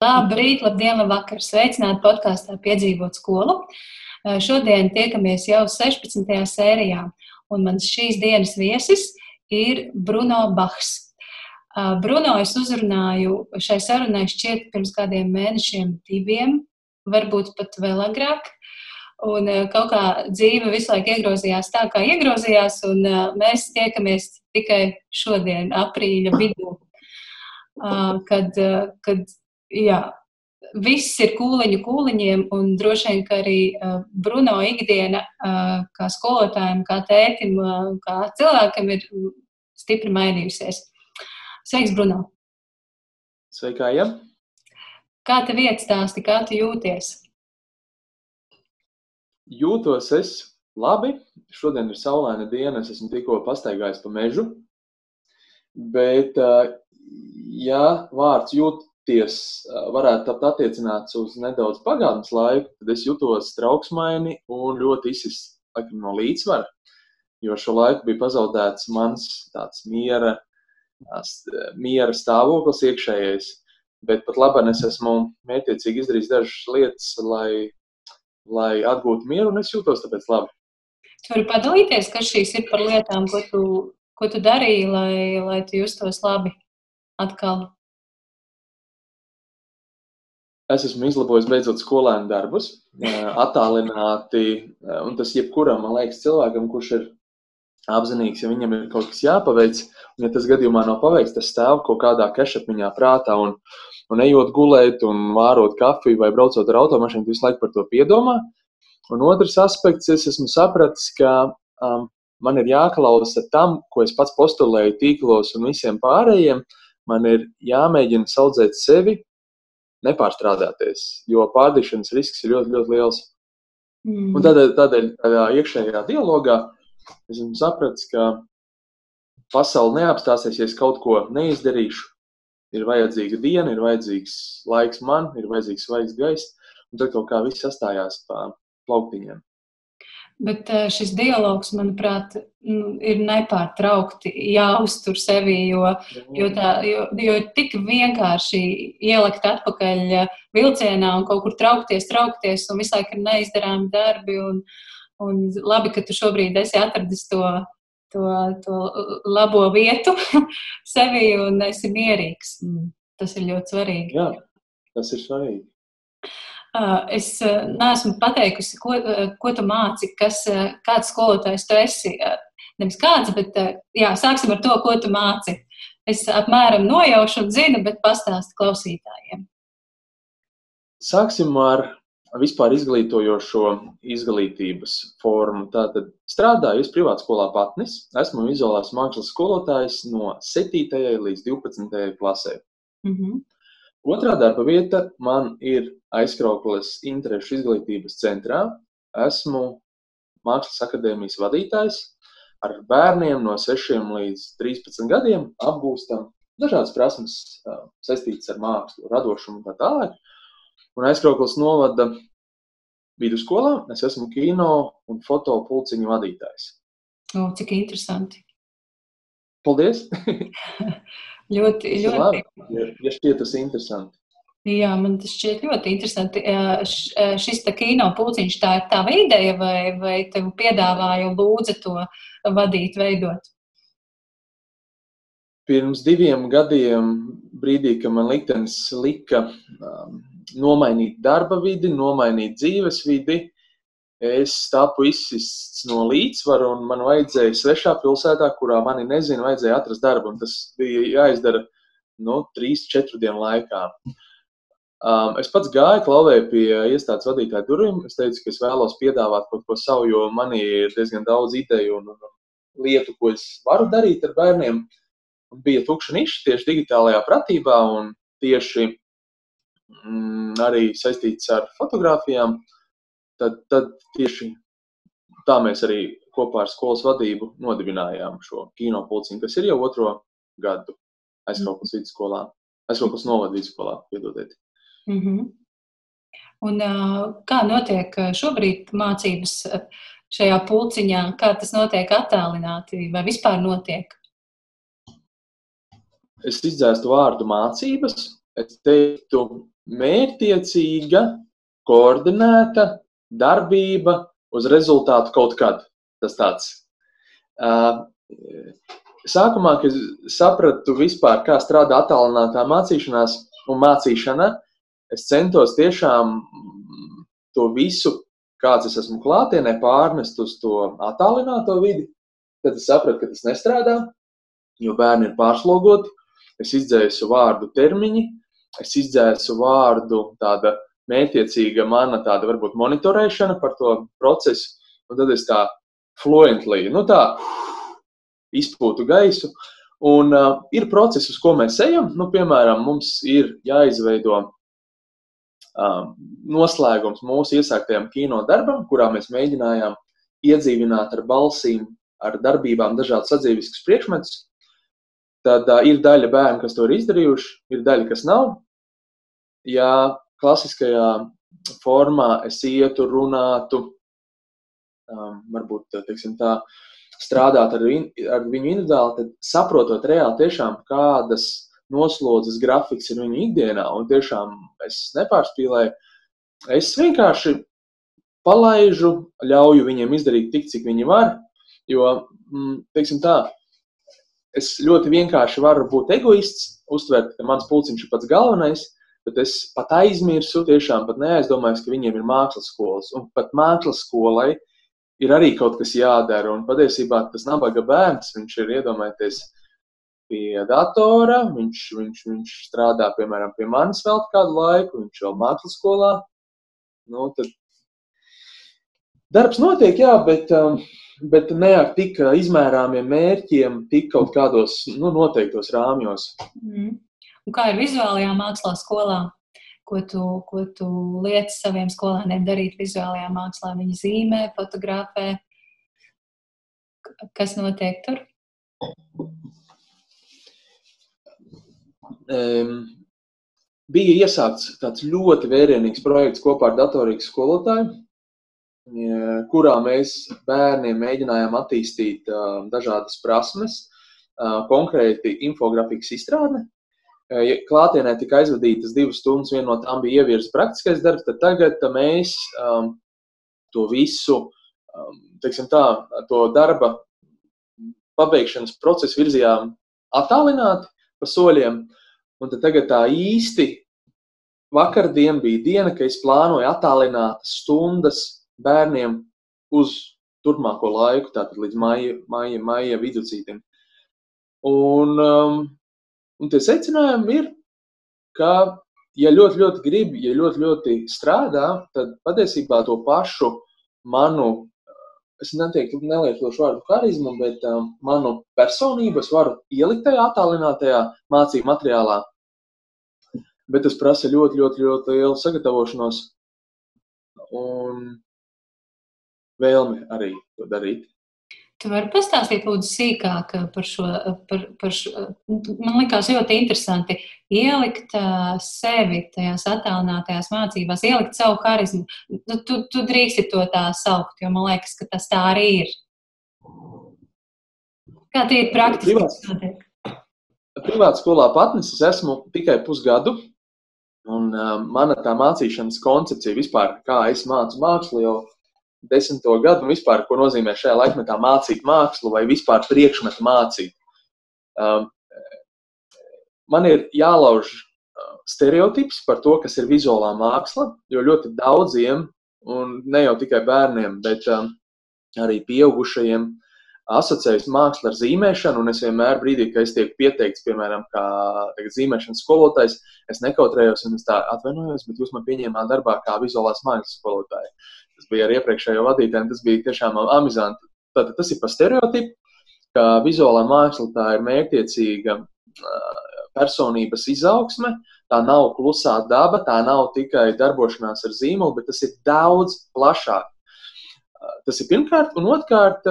Labrīt, labdien, labvakar! Sveicināti podkāstā Piedzīvot skolu. Šodien tiekamies jau 16. sērijā, un mans šīs dienas viesis ir Bruno Bachs. Bruno es uzrunāju šai sarunai šķiet pirms kādiem mēnešiem, diviem, varbūt pat vēl agrāk. Un kaut kā dzīve visu laiku iegrozījās tā, kā iegrozījās, un mēs tiekamies tikai šodien, aprīļa vidū, kad, kad jā, viss ir kūliņu kūliņiem, un droši vien, ka arī Bruno ikdiena, kā skolotājiem, kā tētim, kā cilvēkam, ir stipri mainījusies. Sveiks, Bruno! Sveika, ja! Kā tev iet stāsti, kā tu jūties? Jūtos es labi. Šodien ir saulaina diena, es esmu tikko pastaigājis pa mežu. Bet, ja vārds jūt, jūties, varētu tapt attiecināts uz nedaudz pagātnes laiku, tad es jutos trauksmaini un ļoti izsis no līdzsvara. Jo šo laiku bija pazaudēts mans tāds miera, miera stāvoklis iekšējais. Bet pat labi, es esmu mētiecīgi izdarījis dažas lietas, lai, lai atgūtu mieru, un es jūtos tāpēc labi. Tu vari padalīties, kas šīs ir par lietām, ko tu, ko tu darīji, lai, lai tu justos labi atkal? Es esmu izlabojis beidzot skolēnu darbus, attālināti, un tas jebkuram, man liekas, cilvēkam, kurš ir apzinīgs, ja viņam ir kaut kas jāpaveic, un ja tas gadījumā nav paveikts, tas stāv kaut kādā kešapiņā prātā, un, un ejot gulēt, un vārot kafiju vai braucot ar automašīnu, visu laiku par to piedomā. Un otrs aspekts, es esmu sapratis, ka um, man ir jāklausa tam, ko es pats postulēju tīklos un visiem pārējiem, man ir jāmēģina saudzēt sevi nepārstrādāties, jo pārdīšanas risks ir ļoti, ļoti liels. Mm. Un tādēļ, tādēļ tādā iekšējā dialogā es esmu sapratis, ka pasaule neapstāsies, ja es kaut ko neizdarīšu. Ir vajadzīga diena, ir vajadzīgs laiks man, ir vajadzīgs svaigs gaiss, un tad kaut kā viss sastājās pa plauktiņiem. Bet eh, šis dialogs, manuprāt, nu, ir nepārtraukti jāuztur sevi, jo, jo, tā, jo, jo ir tik vienkārši ielikt atpakaļ eh, vilcienā un kaut kur traukties, traukties, un visu laiku ir neizdarāmi darbi. Un, un labi, ka tu šobrīd esi atradis to, to, to labo vietu sevi un esi mierīgs. Tas ir ļoti svarīgi. Jā, tas ir svarīgi. Es neesmu pateikusi, ko, ko tu māci, kas, kāds skolotājs tu esi. Nevis kāds, bet jā, sāksim ar to, ko tu māci. Es apmēram nojaušu un zinu, bet pastāsti klausītājiem. Sāksim ar vispār izglītojošo izglītības formu. Tātad strādāju es privātu skolā patnis. Esmu vizuālās mākslas skolotājs no 7. līdz 12. klasē. Mm -hmm. Otrā darba vieta man ir aizkrauklis interešu izglītības centrā. Esmu Mākslas akadēmijas vadītājs. Ar bērniem no 6 līdz 13 gadiem apgūstam dažādas prasmes saistītas ar mākslu, radošumu un tā tālāk. Un aizkrauklis novada vidusskolā. Es esmu kino un foto pulciņu vadītājs. O, cik interesanti! Paldies! ļoti, ļoti. Labi, ja, ja šķiet tas interesanti. Jā, man tas šķiet ļoti interesanti. Šis tā kino pulciņš, tā ir tava ideja, vai, vai tev piedāvāja lūdza to vadīt, veidot? Pirms diviem gadiem, brīdī, kad man liktenis lika um, nomainīt darba vidi, nomainīt dzīves vidi, es tapu izsists no līdzsvara un man vajadzēja svešā pilsētā, kurā mani nezinu, vajadzēja atrast darbu. Tas bija jāizdara nu, trīs, četru dienu laikā. Um, es pats gāju, klauvēju pie iestādes vadītāja durvīm. Es teicu, ka es vēlos piedāvāt kaut ko savu, jo man ir diezgan daudz ideju un, un lietu, ko es varu darīt ar bērniem. Un bija tukša niša tieši digitālajā pratībā un tieši mm, arī saistīts ar fotografijām. Uh, tad, tad tieši tā mēs arī kopā ar skolas vadību nodibinājām šo kino pulciņu, kas ir jau otro gadu aizkrauklas vidusskolā, aizkrauklas novada vidusskolā, piedodiet. Mm -hmm. Un, kā notiek šobrīd mācības šajā pulciņā? Kā tas notiek attālināti vai vispār notiek? Es izdzēstu vārdu mācības. Es teiktu, mērķtiecīga, koordinēta darbība uz rezultātu kaut kad. Tas tāds. Uh, sākumā, kad sapratu vispār, kā strādā attālinātā mācīšanās un mācīšana, es centos tiešām to visu, kāds es esmu klātienē, pārnest uz to attālināto vidi. Tad es sapratu, ka tas nestrādā, jo bērni ir pārslogoti. Es izdzēsu vārdu termiņi, es izdzēsu vārdu tāda mērķiecīga mana tāda varbūt monitorēšana par to procesu, un tad es tā fluently, nu tā izpūtu gaisu. Un uh, ir process, uz ko mēs ejam. Nu, piemēram, mums ir jāizveido um, noslēgums mūsu iesāktajam kino darbam, kurā mēs mēģinājām iedzīvināt ar balsīm, ar darbībām dažādus sadzīviskus priekšmetus. Tad uh, ir daļa bērnu, kas to ir izdarījuši, ir daļa, kas nav. Ja klasiskajā formā es ietu, runātu, um, varbūt teiksim, tā, strādāt ar, viņu, ar viņu individuāli, tad saprotot reāli tiešām, kādas noslodzes grafiks ir viņu ikdienā, un tiešām es nepārspīlēju, es vienkārši palaižu, ļauju viņiem izdarīt tik, cik viņi var, jo, mm, teiksim tā, es ļoti vienkārši varu būt egoists, uztvert, ka mans pulciņš ir pats galvenais, bet es pat aizmirsu, tiešām pat neaizdomājos, ka viņiem ir mākslas skolas. Un pat mākslas skolai ir arī kaut kas jādara. Un patiesībā tas nabaga bērns, viņš ir iedomājieties pie datora, viņš, viņš, viņš strādā, piemēram, pie manis vēl kādu laiku, viņš vēl mākslas skolā. Nu, tad darbs notiek, jā, bet, um, bet ne ar tik izmērāmiem mērķiem, tik kaut kādos nu, noteiktos rāmjos. Mm. Un kā ir vizuālajā mākslā skolā? Ko tu, ko tu lieci saviem skolēniem darīt vizuālajā mākslā? Viņi zīmē, fotografē. Kas notiek tur? Um, bija iesākts tāds ļoti vērienīgs projekts kopā ar datorīgu skolotāju, kurā mēs bērniem mēģinājām attīstīt uh, dažādas prasmes, uh, konkrēti infografikas izstrāde, klātienē tika aizvadītas divas stundas, viena no tām bija ievirzta praktiskais darbs, tad tagad mēs um, to visu, um, teiksim tā, to darba pabeigšanas procesu virzījām attālināti pa soļiem, un tad tagad tā īsti vakardien bija diena, ka es plānoju attālināt stundas bērniem uz turpmāko laiku, tātad līdz maija, maija, maija viducītim. Un um, Un tie secinājumi ir, ka, ja ļoti, ļoti grib, ja ļoti, ļoti strādā, tad patiesībā to pašu manu, es neteiktu, nelietošu vārdu harizmu, bet um, manu personību es varu ielikt tajā attālinātajā mācību materiālā. Bet tas prasa ļoti, ļoti, ļoti lielu sagatavošanos un vēlmi arī to darīt. Tu vari pastāstīt, lūdzu, sīkāk par šo, par, par šo. Man liekas, ļoti interesanti ielikt sevi tajās attālinātajās mācībās, ielikt savu harizmu. Nu, tu, tu drīksti to tā saukt, jo man liekas, ka tas tā arī ir. Kā tie ir praktiski? Privātā skolā patnis es esmu tikai pusgadu. Un uh, mana tā mācīšanas koncepcija vispār, kā es mācu mākslu, jau desmito gadu, un vispār, ko nozīmē šajā laikmetā mācīt mākslu vai vispār priekšmetu mācīt. Um, man ir jālauž uh, stereotips par to, kas ir vizuālā māksla, jo ļoti daudziem, un ne jau tikai bērniem, bet um, arī pieaugušajiem, asociējas māksla ar zīmēšanu, un es vienmēr brīdī, kad es tiek pieteikts, piemēram, kā zīmēšanas skolotājs, es nekautrējos un es tā atvainojos, bet jūs man pieņēmāt darbā kā vizuālās mākslas skolotāju tas bija ar iepriekšējo vadītāju, tas bija tiešām amizanti. Tātad tas ir pa stereotipu, ka vizuālā māksla tā ir mērķiecīga personības izaugsme, tā nav klusā daba, tā nav tikai darbošanās ar zīmolu, bet tas ir daudz plašāk. Tas ir pirmkārt, un otrkārt,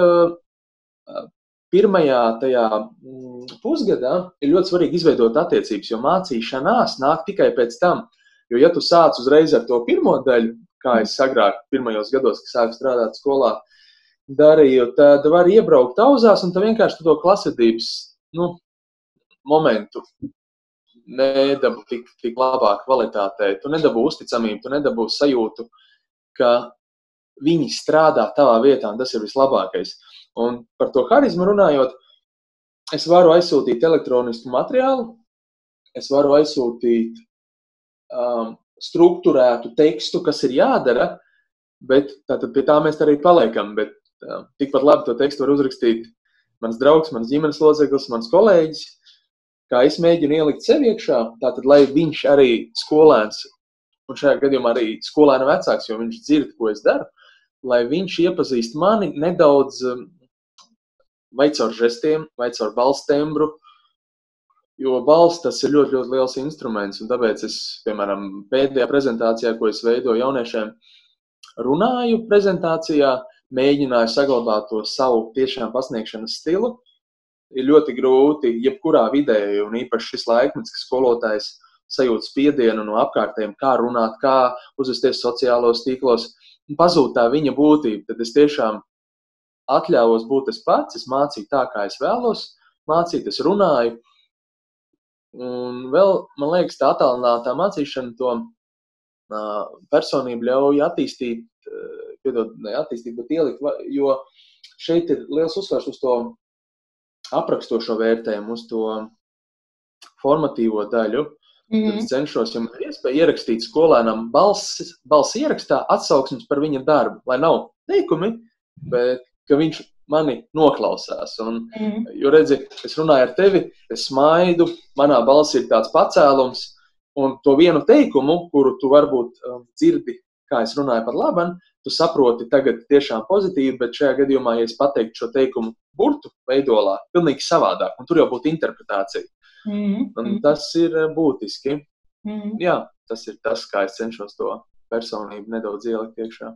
pirmajā tajā mm, pusgadā ir ļoti svarīgi izveidot attiecības, jo mācīšanās nāk tikai pēc tam. Jo, ja tu sāc uzreiz ar to pirmo daļu, kā es agrāk, pirmajos gados, kad sāku strādāt skolā, darīju, tad var iebraukt auzās un tā vienkārši to klasvedības nu, momentu nedabū tik, tik labā kvalitātē. Tu nedabū uzticamību, tu nedabū sajūtu, ka viņi strādā tavā vietā, un tas ir vislabākais. Un par to harizmu runājot, es varu aizsūtīt elektronisku materiālu, es varu aizsūtīt um, struktūrētu tekstu, kas ir jādara, bet tātad pie tā mēs arī paliekam. Bet um, tikpat labi to tekstu var uzrakstīt mans draugs, mans ģimenes loceklis, mans kolēģis, kā es mēģinu ielikt sev iekšā, tātad, lai viņš arī skolēns, un šajā gadījumā arī skolēna vecāks, jo viņš dzird, ko es daru, lai viņš iepazīst mani nedaudz vai caur žestiem, vai caur balss tembru, jo balss tas ir ļoti, ļoti liels instruments, un tāpēc es, piemēram, pēdējā prezentācijā, ko es veidoju jauniešiem, runāju prezentācijā, mēģināju saglabāt to savu tiešām pasniegšanas stilu, ir ļoti grūti jebkurā vidē, un īpaši šis laikmets, ka skolotājs sajūt spiedienu no apkārtējiem, kā runāt, kā uzvesties sociālos tīklos, pazūd tā viņa būtība. Tad es tiešām atļāvos būt es pats, es mācīju tā, kā es vēlos mācīt, es runāju. Un vēl, man liekas, tā attālinātā mācīšana to uh, personību ļauj attīstīt, uh, piedod, ne attīstīt, bet ielikt, jo šeit ir liels uzsvars uz to aprakstošo vērtējumu, uz to formatīvo daļu. Mm -hmm. Tad cenšos, ja man ir iespēja ierakstīt skolēnam balss, balss ierakstā atsauksmes par viņa darbu, lai nav teikumi, bet ka viņš mani noklausās. Un, mm. Jo, redzi, es runāju ar tevi, es smaidu, manā balsī ir tāds pacēlums, un to vienu teikumu, kuru tu varbūt um, dzirdi, kā es runāju par labu, tu saproti tagad tiešām pozitīvi, bet šajā gadījumā, ja es pateiktu šo teikumu burtu veidolā pilnīgi savādāk, un tur jau būtu interpretācija. Mm. Un tas ir eh, būtiski. Mm. Jā, tas ir tas, kā es cenšos to personību nedaudz ielikt iekšā.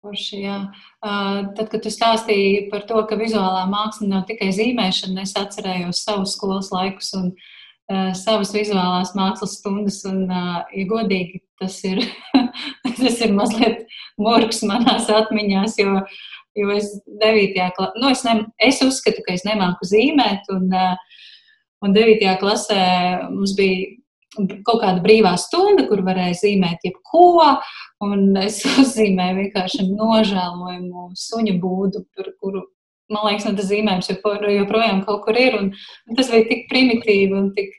Porši, jā. uh, tad, kad tu stāstīji par to, ka vizuālā māksla nav tikai zīmēšana, es atcerējos savus skolas laikus un uh, savas vizuālās mākslas stundas. Un, uh, ja godīgi, tas ir, tas ir mazliet murgs manās atmiņās, jo uh, Jo es 9. klasē, nu, es, ne, es uzskatu, ka es nemāku zīmēt, un, eh, un 9. klasē mums bija kaut kāda brīvā stunda, kur varēja zīmēt jebko, un es uzzīmēju vienkārši nožēlojumu suņu būdu, par kuru, man liekas, no tas zīmējums joprojām kaut kur ir, un, un tas bija tik primitīvi un tik,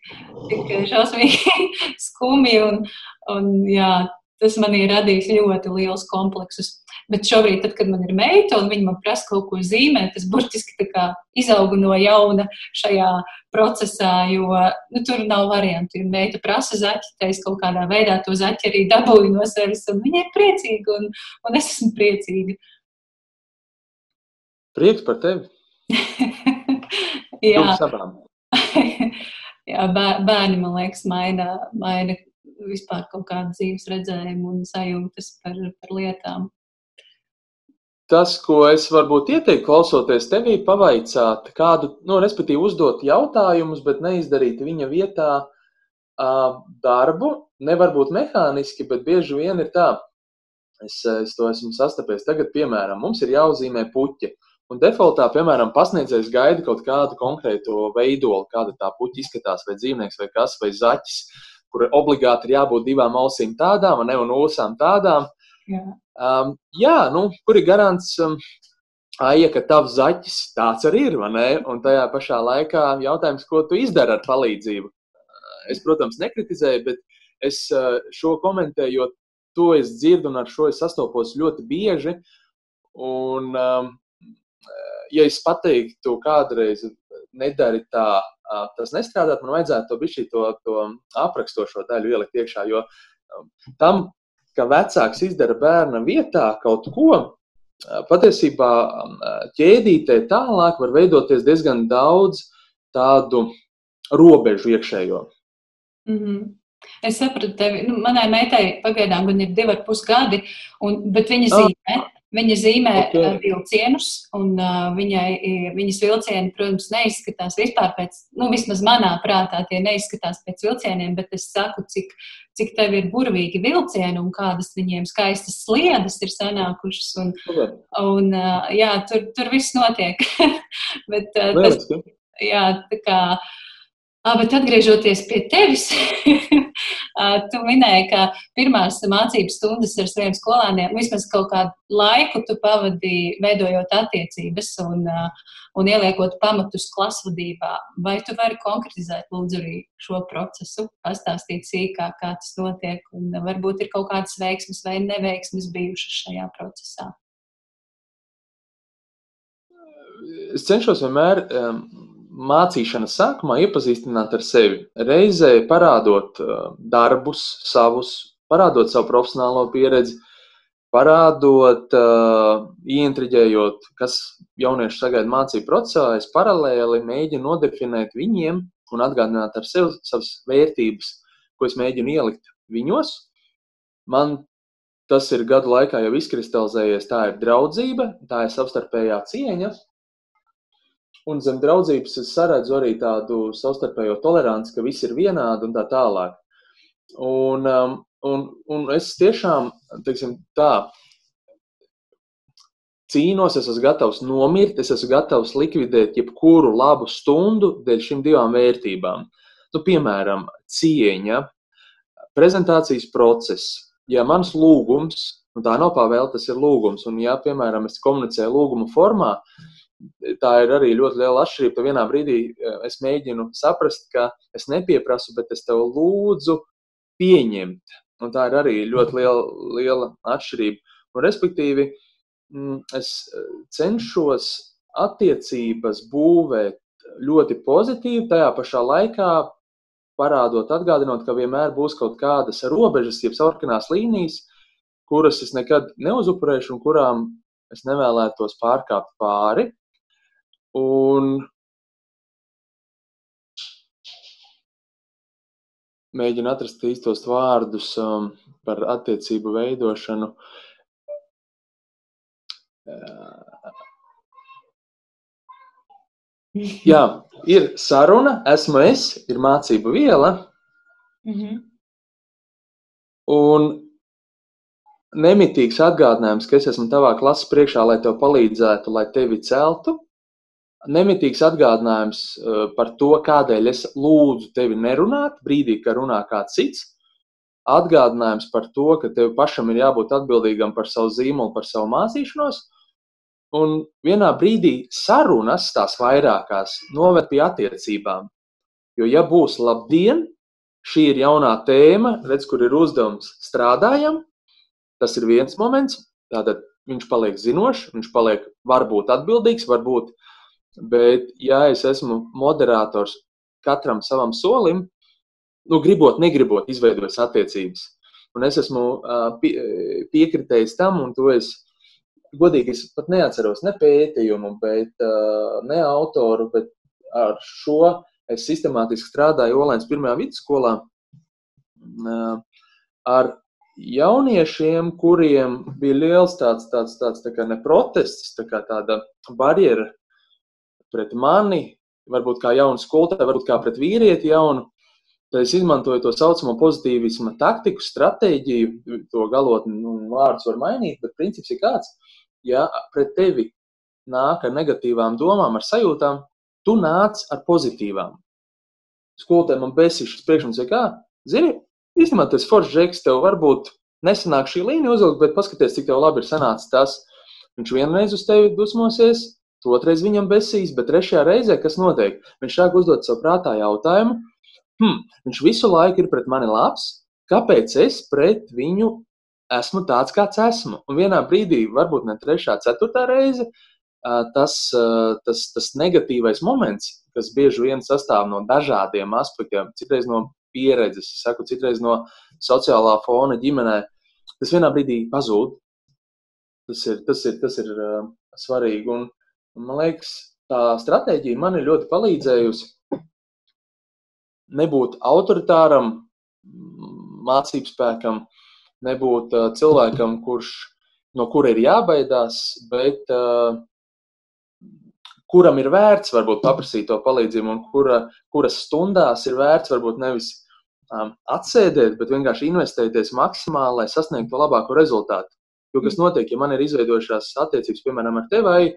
tik šausmīgi skumji, un, un jā, tas man ir radījis ļoti liels kompleksus. Bet šobrīd, tad, kad man ir meita un viņa man prasa kaut ko zīmēt, es burtiski izaugu no jauna šajā procesā, jo nu, tur nav variantu. Ja meita prasa zaķi, tad es kaut kādā veidā to zaķi arī dabūju no sevis, un viņa ir priecīga, un, un es esmu priecīga. Prieks par tevi! Jā, Jā bērni, man liekas, maina, maina vispār kaut kādu dzīves redzējumu un sajūtas par, par lietām. Tas, ko es varbūt ieteiktu, klausoties tevī, pavaicāt kādu, nu, respektīvi, uzdot jautājumus, bet neizdarīt viņa vietā uh, darbu. Nevar būt mehāniski, bet bieži vien ir tā. Es, es to esmu sastapies. Tagad, piemēram, mums ir jāuzzīmē puķi. Un defaultā, piemēram, pasniedzējs gaida kaut kādu konkrētu veidolu, kāda tā puķa izskatās, vai dzīvnieks, vai kas, vai zaķis. Uh, kur obligāti ir jābūt divām ausīm tādām, ne, un ūsām tādām. Jā, um, jā nu, kur ir garants, um, Aija, ka tavs zaķis tāds arī ir, vai ne? Un tajā pašā laikā jautājums, ko tu izdari ar palīdzību. Es, protams, nekritizēju, bet es uh, šo komentēju, jo to es dzirdu un ar šo es sastopos ļoti bieži. Un, um, ja es pateiktu kādreiz, nedari tā, tas nestrādāt, man vajadzētu to bišķi to, to aprakstošo daļu ielikt iekšā, jo tam, ka vecāks izdara bērna vietā kaut ko, patiesībā ķēdītē tālāk var veidoties diezgan daudz tādu robežu iekšējo. Mm -hmm. Es sapratu, tevi. Nu, manai meitai pagaidām ir divi ar pus gadi, un, bet viņa zīmē. Viņa zīmē okay. Eh, vilcienus, un uh, viņai, viņas vilcieni, protams, neizskatās vispār pēc, nu, vismaz manā prātā, tie neizskatās pēc vilcieniem, bet es saku, cik, cik tev ir burvīgi vilcieni un kādas viņiem skaistas sliedas ir sanākušas. Un, okay. un uh, jā, tur, tur viss notiek. bet, uh, tas, jā, tā kā Bet atgriežoties pie tevis, tu minēji, ka pirmās mācības stundas ar saviem skolēniem, vismaz kaut kādu laiku tu pavadīji veidojot attiecības un, un ieliekot pamatus klasvadībā. Vai tu vari konkretizēt lūdzu arī šo procesu, pastāstīt sīkāk, kā tas notiek, un varbūt ir kaut kādas veiksmes vai neveiksmes bijušas šajā procesā? Es cenšos vienmēr um, mācīšanas sākumā iepazīstināt ar sevi. Reizē parādot uh, darbus savus, parādot savu profesionālo pieredzi, parādot, uh, ieintriģējot, kas jaunieši sagaida mācību procesā, es paralēli mēģinu nodefinēt viņiem un atgādināt ar sevi savas vērtības, ko es mēģinu ielikt viņos. Man tas ir gadu laikā jau izkristalizējies. Tā ir draudzība, tā ir savstarpējā cieņa, Un zem draudzības es saredzu arī tādu savstarpējo toleranci, ka viss ir vienādi un tā tālāk. Un, um, un, un es tiešām, teiksim, tā, cīnos, es esmu gatavs nomirt, es esmu gatavs likvidēt jebkuru labu stundu dēļ šīm divām vērtībām. Nu, piemēram, cieņa, prezentācijas process. Ja mans lūgums, un tā nav pavēle, tas ir lūgums, un ja, piemēram, es komunicēju lūguma formā, tā ir arī ļoti liela atšķirība. Tad vienā brīdī eh, es mēģinu saprast, ka es nepieprasu, bet es tev lūdzu pieņemt. Un tā ir arī ļoti liela, liela atšķirība. Un, respektīvi, mm, es eh, cenšos attiecības būvēt ļoti pozitīvi, tajā pašā laikā parādot, atgādinot, ka vienmēr būs kaut kādas robežas, jeb sarkanās līnijas, kuras es nekad neuzupurēšu un kurām es nevēlētos pārkāpt pāri. Un mēģinu atrast īstos vārdus um, par attiecību veidošanu. Jā, ir saruna, esmu es, ir mācību viela. Mm -hmm. Un nemitīgs atgādinājums, ka es esmu tavā klases priekšā, lai tev palīdzētu, lai tevi celtu nemitīgs atgādinājums uh, par to, kādēļ es lūdzu tevi nerunāt brīdī, kad runā kāds cits. Atgādinājums par to, ka tev pašam ir jābūt atbildīgam par savu zīmolu, par savu mācīšanos. Un vienā brīdī sarunas, tās vairākās, noved pie attiecībām. Jo, ja būs labdien, šī ir jaunā tēma, redz, kur ir uzdevums strādājam, tas ir viens moments. Tātad viņš paliek zinošs, viņš paliek varbūt atbildīgs, varbūt uh, Bet, ja es esmu moderators katram savam solim, nu, gribot, negribot, izveidojis attiecības, un es esmu uh, pie, piekritējis tam, un to es godīgi es pat neatceros ne pētījumu, bet, uh, ne autoru, bet ar šo es sistemātiski strādāju Olēnas pirmajā vidusskolā. Uh, ar jauniešiem, kuriem bija liels tāds, tāds, tāds tā ne protests, tā kā tāda barjera pret mani, varbūt kā jaunu skolotāju, varbūt kā pret vīrieti jaunu. Tad es izmantoju to saucamo pozitīvismu taktiku, stratēģiju, to galotni nu, vārdus var mainīt, bet princips ir kāds, ja pret tevi nāk ar negatīvām domām, ar sajūtām, tu nāc ar pozitīvām. Skolotāji man besīšas priekš un saka, zini, īstenībā tas foršs žeks tev varbūt nesanāk šī līnija uzvilkt, bet paskaties, cik tev labi ir sanācis tas. Viņš vienreiz uz tevi dusmosies, otrais viņam besīs, bet trešajā reizē, kas notiek? Viņš sāk uzdot savu prātā jautājumu, hm, viņš visu laiku ir pret mani labs, kāpēc es pret viņu esmu tāds, kāds esmu? Un vienā brīdī, varbūt ne trešā, ceturtā reize, tas, tas, tas negatīvais moments, kas bieži vien sastāv no dažādiem aspektiem, citreiz no pieredzes, saku, citreiz no sociālā fona ģimenē, tas vienā brīdī pazūd. Tas ir, tas ir, tas ir uh, svarīgi. Un, man liekas, tā stratēģija man ir ļoti palīdzējusi nebūt autoritāram, mācību spēkam, nebūt uh, cilvēkam, kurš, no kura ir jābaidās, bet uh, kuram ir vērts varbūt paprasīt to palīdzību, un kura, kuras stundās ir vērts varbūt nevis um, atsēdēt, bet vienkārši investēties maksimāli, lai sasniegtu to labāko rezultātu. Jo kas notiek, ja man ir izveidojušās attiecības, piemēram, ar tevi,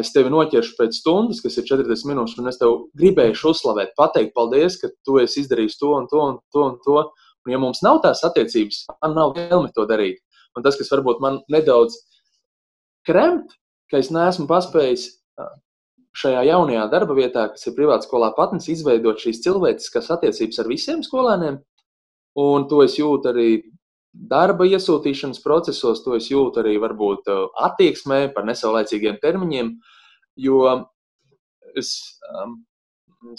es tevi noķeršu pēc stundas, kas ir 40 minūtes, un es tev gribēšu uzslavēt, pateikt, paldies, ka tu esi izdarījis to un to un to. Un to. Un, ja mums nav tās attiecības, man nav vēlme to darīt. Un tas, kas varbūt man nedaudz kremt, ka es neesmu paspējis šajā jaunajā darba vietā, kas ir privāta skolā patnes, izveidot šīs cilvēciskas attiecības ar visiem skolēniem. Un to es jūtu arī darba iesūtīšanas procesos, to es jūtu arī varbūt attieksmē par nesaulēcīgiem termiņiem, jo es um,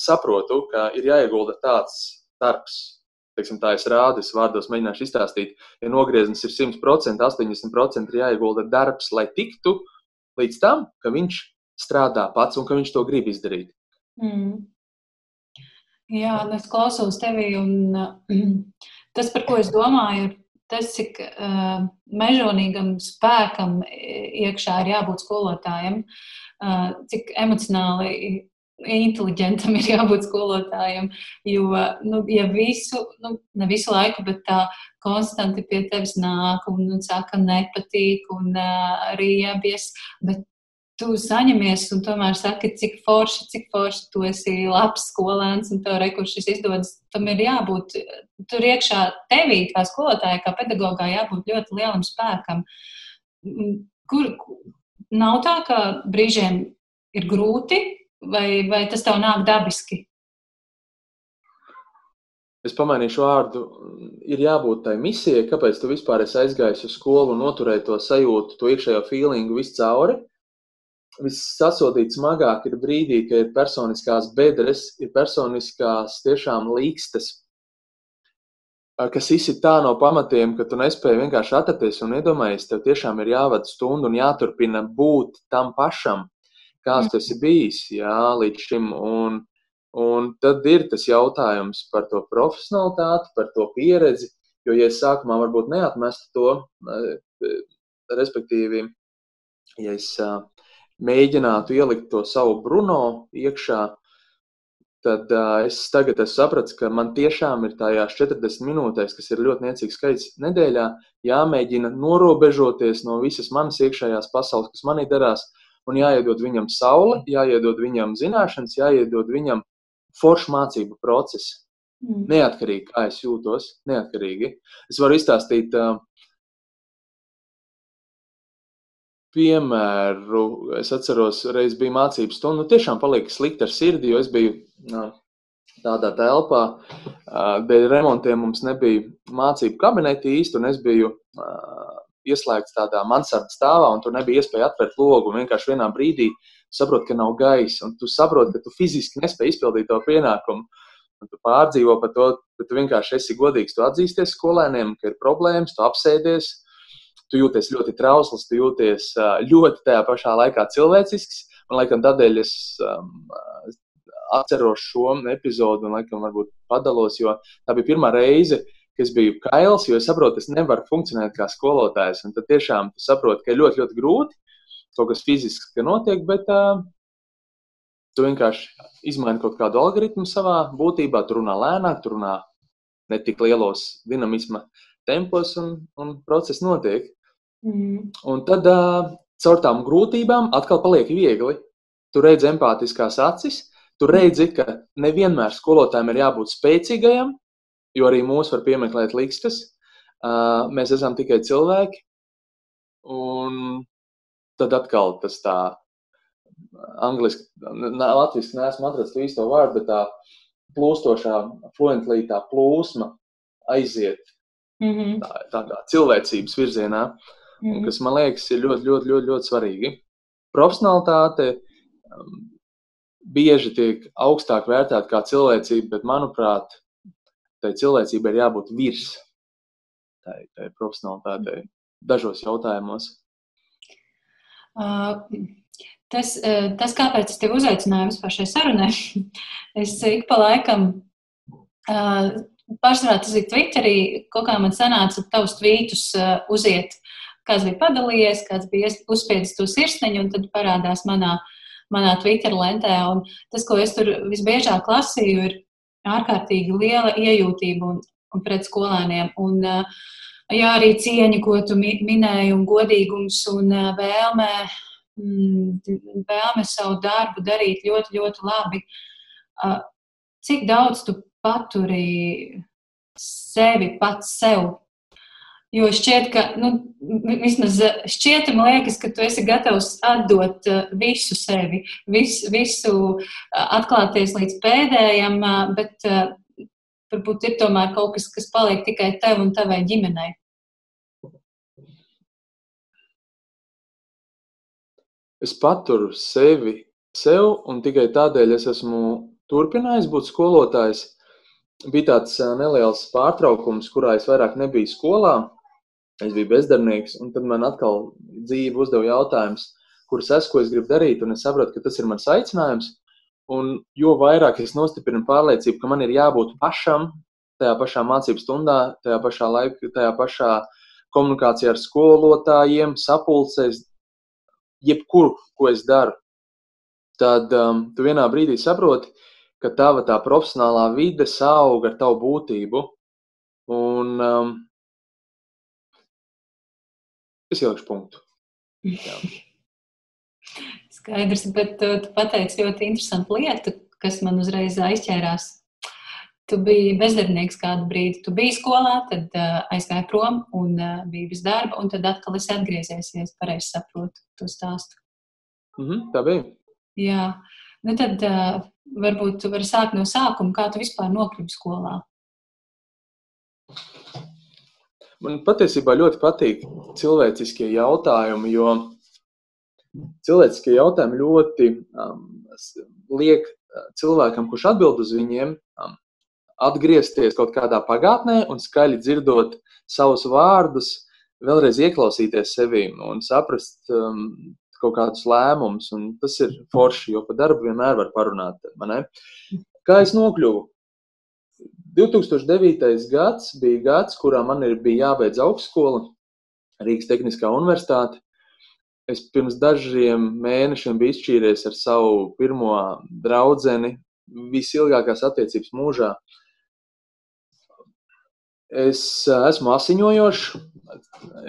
saprotu, ka ir jāiegulda tāds darbs. Teiksim, tā es rādu, es vārdos mēģināšu izstāstīt, ja nogrieznis ir 100%, 80% ir jāiegulda darbs, lai tiktu līdz tam, ka viņš strādā pats un ka viņš to grib izdarīt. Mm. Jā, es klausos tevi, un uh, tas, par ko es domāju, ir tas, cik uh, mežonīgam spēkam iekšā ir jābūt skolotājiem, uh, cik emocionāli inteliģentam ir jābūt skolotājam. Jo, nu, ja visu, nu, ne visu laiku, bet tā konstanti pie tevis nāk un, un saka, nepatīk un uh, riebies, bet tu saņemies un tomēr saki, cik forši, cik forši tu esi labs skolēns un tev rekurss šis izdodas. Tam ir jābūt tur iekšā tevī, kā skolotājai, kā pedagogā, jābūt ļoti lielam spēkam. Kur nav tā, ka brīžiem ir grūti, vai, vai tas tev nāk dabiski? Es pamainīšu vārdu. Ir jābūt tai misijai, kāpēc tu vispār esi aizgājis uz skolu un noturēji to sajūtu, to iekšējo feelingu viscauri. cauri vissasodīt smagāk ir brīdī, kad ir personiskās bedres, ir personiskās tiešām līkstas, kas izsit tā no pamatiem, ka tu nespēji vienkārši atrasties un iedomājies, tev tiešām ir jāvada stunda un jāturpina būt tam pašam, kāds tas ir bijis jā, līdz šim. Un, un tad ir tas jautājums par to profesionalitāti, par to pieredzi, jo, ja es sākumā varbūt neatmestu to, respektīvi, ja es uh, mēģinātu ielikt to savu Bruno iekšā, tad uh, es tagad es sapratu, ka man tiešām ir tajās 40 minūtēs, kas ir ļoti niecīgs skaits nedēļā, jāmēģina norobežoties no visas manas iekšējās pasaules, kas manī darās, un jāiedod viņam saule, jāiedod viņam zināšanas, jāiedod viņam foršu mācību procesu. Mm. Neatkarīgi, kā es jūtos, neatkarīgi. Es varu izstāstīt uh, piemēru. Es atceros, reiz bija mācības stunda. Nu, tiešām palika slikti ar sirdi, jo es biju nā, tādā telpā. Dēļ remontiem mums nebija mācību kabineti īsti, un es biju ieslēgts tādā mansardas stāvā, un tur nebija iespēja atvērt logu. Vienkārši vienā brīdī saproti, ka nav gaisa, un tu saproti, ka tu fiziski nespēji izpildīt to pienākumu. Un tu pārdzīvo par to, bet tu vienkārši esi godīgs. Tu atzīsties skolēniem, ka ir problēmas, tu apsēdies, tu jūties ļoti trausls, tu jūties ļoti tajā pašā laikā cilvēcisks. Un, laikam, tādēļ es um, atceros šo epizodu un, laikam, varbūt padalos, jo tā bija pirmā reize, kad es biju kails, jo es saprotu, es nevaru funkcionēt kā skolotājs. Un tad tiešām tu saproti, ka ir ļoti, ļoti grūti kaut kas fiziski notiek, bet uh, tu vienkārši izmaini kaut kādu algoritmu savā būtībā, tu runā lēnāk, tu runā ne tik lielos dinamisma tempos, un, un process notiek. Mm. Un tad uh, caur tām grūtībām atkal paliek viegli. Tu redzi empātiskās acis, tu redzi, ka nevienmēr skolotājiem ir jābūt spēcīgajam, jo arī mūs var piemeklēt likstas. Uh, mēs esam tikai cilvēki. Un tad atkal tas tā angliski, latviešu neesmu atrasts īsto vārdu, bet tā plūstošā, fluentlī tā plūsma aiziet mm -hmm. tā, tādā cilvēcības virzienā. Mm. kas man liekas ir ļoti, ļoti, ļoti, ļoti svarīgi. Profesionālitāte um, bieži tiek augstāk vērtēta kā cilvēcība, bet manuprāt, tai cilvēcībai ir jābūt virs tai, tai profesionālitātei dažos jautājumos. Uh, tas, uh, tas, kāpēc es tevi uzaicināju vispār šai sarunai, es ik pa laikam uh, pārsvarā tas ir Twitterī, kaut kā man sanāca tavus tvītus uh, uziet kāds bija padalījies, kāds bija uzspiedis to sirsniņu, un tad parādās manā, manā Twitter lentē. Un tas, ko es tur visbiežāk lasīju, ir ārkārtīgi liela iejūtība un, un pret skolēniem. Un, jā, arī cieņa, ko tu minēji, un godīgums un vēlme mm, vēlme savu darbu darīt ļoti, ļoti labi. Cik daudz tu paturi sevi pats sev Jo šķiet, ka nu, vismaz šķiet, man liekas, ka tu esi gatavs atdot uh, visu sevi, visu, visu uh, atklāties līdz pēdējam, uh, bet varbūt ir tomēr kaut kas, kas paliek tikai tev un tavai ģimenei. Es paturu sevi sev, un tikai tādēļ es esmu turpinājis būt skolotājs. Bija tāds neliels pārtraukums, kurā es vairāk nebiju skolā es biju bezdarbnieks, un tad man atkal dzīve uzdeva jautājumus, kurus es, ko es gribu darīt, un es saprotu, ka tas ir mans aicinājums. Un jo vairāk es nostiprinu pārliecību, ka man ir jābūt pašam tajā pašā mācību stundā, tajā pašā laikā, tajā pašā komunikācijā ar skolotājiem, sapulcēs, jebkur, ko es daru, tad um, tu vienā brīdī saproti, ka tava tā profesionālā vide auga ar tavu būtību. Un, um, Es ielikšu punktu. Jā. Skaidrs, bet tu, tu pateici ļoti interesantu lietu, kas man uzreiz aizķērās. Tu biji bezdarbnieks kādu brīdi. Tu biji skolā, tad uh, aizgāji prom un uh, biji bez darba, un tad atkal esi atgriezies, ja es pareizi saprotu to stāstu. Mm -hmm, tā bija. Jā, nu tad uh, varbūt tu vari sākt no sākuma, kā tu vispār nokļuvi skolā. Man patiesībā ļoti patīk cilvēciskie jautājumi, jo cilvēciskie jautājumi ļoti um, liek uh, cilvēkam, kurš atbild uz viņiem, um, atgriezties kaut kādā pagātnē un skaļi dzirdot savus vārdus, vēlreiz ieklausīties sevī un saprast um, kaut kādus lēmumus. Tas ir forši, jo par darbu vienmēr var parunāt. Kā es nokļuvu 2009. gads bija gads, kurā man ir, bija jābeidz augstskola, Rīgas Tehniskā universitāte. Es pirms dažiem mēnešiem biju izšķīries ar savu pirmo draugu, visilgākās attiecības mūžā. Es esmu asiņojošs.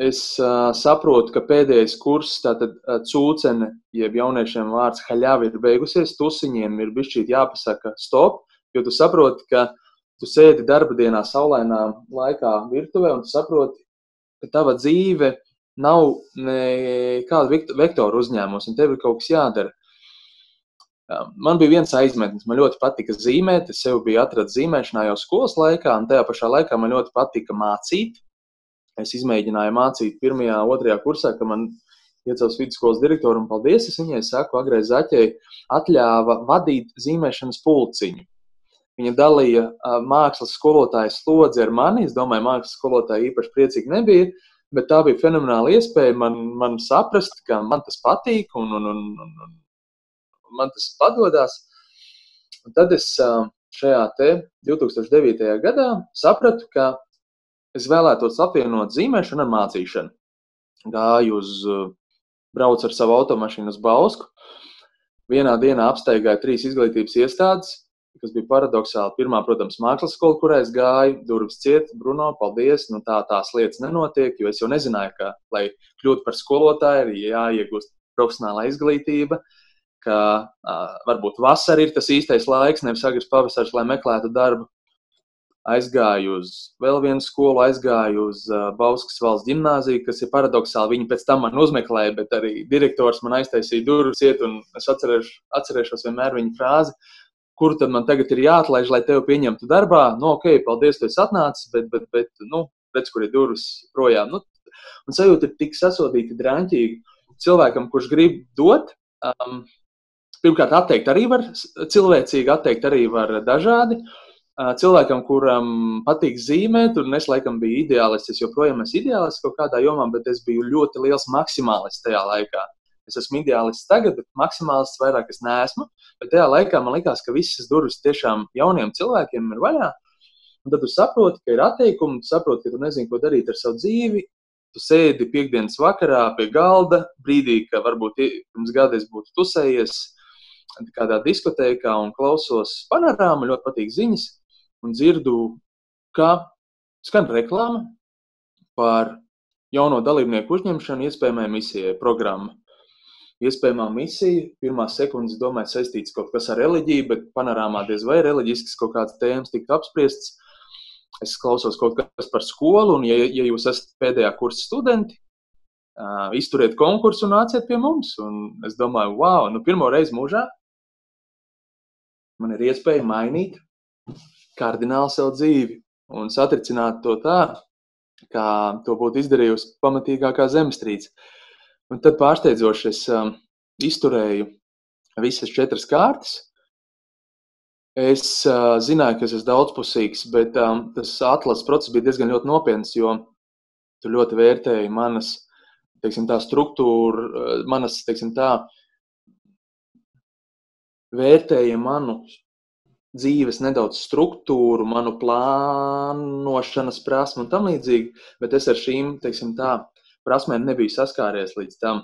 Es uh, saprotu, ka pēdējais kurs, tātad uh, cūcene, jeb jauniešiem vārds haļāvi ir beigusies. Tusiņiem ir bijis jāpasaka stop, jo tu saproti, ka uh, tu sēdi darba dienā, saulainā laikā virtuvē, un tu saproti, ka tava dzīve nav nekāda vektora uzņēmums, un tev ir kaut kas jādara. Man bija viens aizmetnis, man ļoti patika zīmēt. Es sev biju atradzis zīmēšanā jau skolas laikā, un tajā pašā laikā man ļoti patika mācīt. Es izmēģināju mācīt pirmajā, otrajā kursā, kad man iecels vidusskolas direktoru, un paldies, es viņai saku, agrais zaķei atļāva vadīt zīmēšanas pulciņu. Viņa dalīja uh, mākslas skolotājas slodzi ar mani. Es domāju, mākslas skolotāja īpaši priecīga nebija, bet tā bija fenomenāla iespēja man, man saprast, ka man tas patīk un, un, un, un, un man tas padodas. Un tad es uh, šajā 2009. gadā sapratu, ka es vēlētos apvienot zīmēšanu ar mācīšanu. Gāju uz, uh, braucu ar savu automašīnu uz Bausku. Vienā dienā apsteigāju trīs izglītības iestādes, kas bija paradoxāli. Pirmā, protams, mākslas skola, kurā es gāju, durvis ciet, Bruno, paldies. Nu, tā tās lietas nenotiek, jo es jau nezināju, ka, lai kļūtu par skolotāju, ir jāiegūst profesionālā izglītība. Ka uh, varbūt vasara ir tas īstais laiks, nevis agrs pavasaris, lai meklētu darbu. Aizgāju uz vēl vienu skolu, aizgāju uz uh, Bauskas valsts gimnāziju, kas ir paradoxāli. Viņi pēc tam man uzmeklēja, bet arī direktors man aiztaisīja durvis iet, un es atcerēšu, atcerēšos vienmēr viņa frāzi kur tad man tagad ir jāatlaiž, lai tevi pieņemtu darbā. Nu, ok, paldies, tu esi atnācis, bet, bet, bet nu, redz, kur ir durvis projām. Nu, un sajūta ir tik sasodīta, drāmķīga. Cilvēkam, kurš grib dot, um, pirmkārt, atteikt arī var, cilvēcīgi atteikt arī var dažādi. Cilvēkam, kuram patīk zīmēt, un es laikam biju ideālists, es joprojām esmu ideālists kaut kādā jomā, bet es biju ļoti liels maksimālists tajā laikā. Es esmu ideālists tagad, bet maksimālists vairāk es neesmu. Bet tajā laikā man likās, ka visas durvis tiešām jauniem cilvēkiem ir vaļā. Un tad tu saproti, ka ir atteikumi, tu saproti, ka tu nezini, ko darīt ar savu dzīvi. Tu sēdi piekdienas vakarā pie galda, brīdī, ka varbūt pirms gada es būtu tusējies kādā diskotēkā un klausos panorāmu, ļoti patīk ziņas, un dzirdu, ka skan reklāma par jauno dalībnieku uzņemšanu iespējamai misijai programmu. iespējamā misija. Pirmā sekundes, domāju, saistīts kaut kas ar reliģiju, bet panorāmā diez vai reliģisks kaut kāds tēmas tiktu apspriests. Es klausos kaut kas par skolu, un, ja, ja jūs esat pēdējā kursa studenti, uh, izturiet konkursu un nāciet pie mums. Un es domāju, wow, nu pirmo reizi mūžā man ir iespēja mainīt kardināli savu dzīvi un satricināt to tā, kā to būtu izdarījusi pamatīgākā zemestrīce. Un tad pārsteidzoši es um, izturēju visas četras kārtas. Es uh, zināju, ka es esmu daudzpusīgs, bet um, tas atlases process bija diezgan nopietns, jo tu ļoti vērtēji manas teiksim, tā, struktūru, uh, manas teiksim, tā, vērtēja manu dzīves nedaudz struktūru, manu plānošanas prasmu un tam līdzīgi, bet es ar šīm, teiksim tā, prasmēm nebiju saskāries līdz tam.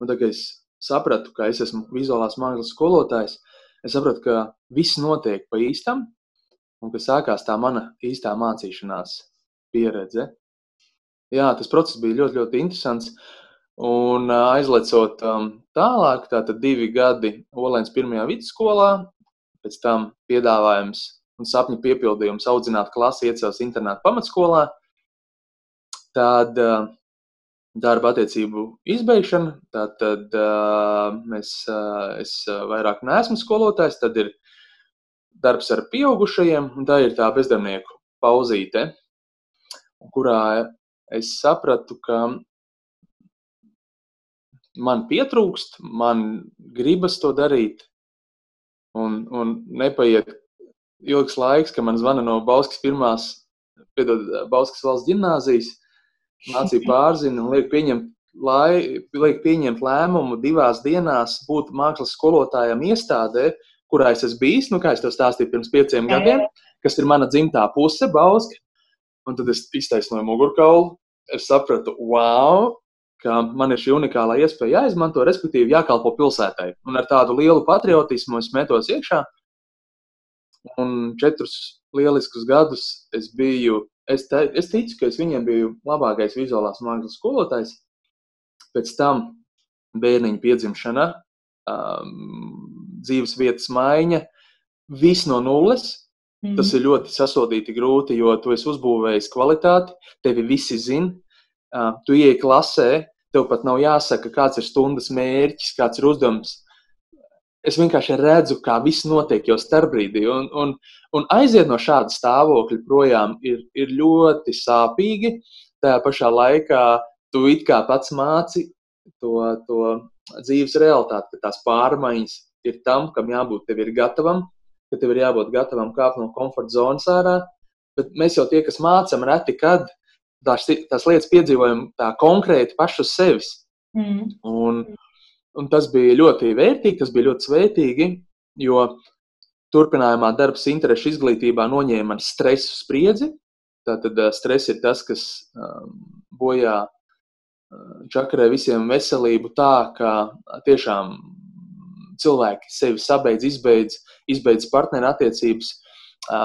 Un tad, kad es sapratu, ka es esmu vizuālās mākslas skolotājs, es sapratu, ka viss notiek pa īstam un ka sākās tā mana īstā mācīšanās pieredze. Jā, tas process bija ļoti, ļoti interesants. Un aizlecot um, tālāk, tātad divi gadi Olēns pirmajā vidusskolā, pēc tam piedāvājums un sapņu piepildījums audzināt klasi iecels internāta pamatskolā, tad uh, darba attiecību izbeigšana, tad, tad uh, mēs, uh, es vairāk neesmu skolotājs, tad ir darbs ar pieaugušajiem, un tā ir tā bezdarbnieku pauzīte, kurā es sapratu, ka man pietrūkst, man gribas to darīt, Un, un nepaiet ilgs laiks, ka man zvana no Bauskas pirmās, piedod, Bauskas valsts ģimnāzijas, mācīja pārzina un liek pieņemt, lai, liek pieņemt lēmumu divās dienās būt mākslas skolotājam iestādē, kurā es esmu bijis, nu, kā es to stāstīju pirms pieciem gadiem, kas ir mana dzimtā puse, Bauska. Un tad es iztaisnoju mugurkaulu. Es sapratu, wow, ka man ir šī unikālā iespēja jāizmanto, respektīvi, jākalpo pilsētai. Un ar tādu lielu patriotismu es metos iekšā. Un četrus lieliskus gadus es biju, es, te, es ticu, ka es viņiem biju labākais vizuālās mākslas skolotājs. Pēc tam bērniņa piedzimšana, um, dzīves vietas maiņa, viss no nulles. Mm. Tas ir ļoti sasodīti grūti, jo tu esi uzbūvējis kvalitāti, tevi visi zina. Uh, tu ieej klasē, Tev pat nav jāsaka, kāds ir stundas mērķis, kāds ir uzdevums. Es vienkārši redzu, kā viss notiek jau starpbrīdī. Un, un, un aiziet no šāda stāvokļa projām ir, ir ļoti sāpīgi. Tajā pašā laikā tu it kā pats māci to, to dzīves realitāti, ka tās pārmaiņas ir tam, kam jābūt tev ir gatavam, ka tev ir jābūt gatavam kāpt no komforta zonas ārā. Bet mēs jau tie, kas mācām, reti kad tās, tās lietas piedzīvojam tā konkrēti paši uz sevis. Mm. Un, un tas bija ļoti vērtīgi, tas bija ļoti svētīgi, jo turpinājumā darbs interešu izglītībā noņēma man stresu spriedzi. Tātad stress ir tas, kas um, bojā čakarē visiem veselību tā, ka tiešām cilvēki sevi sabeidz, izbeidz, izbeidz partneru attiecības,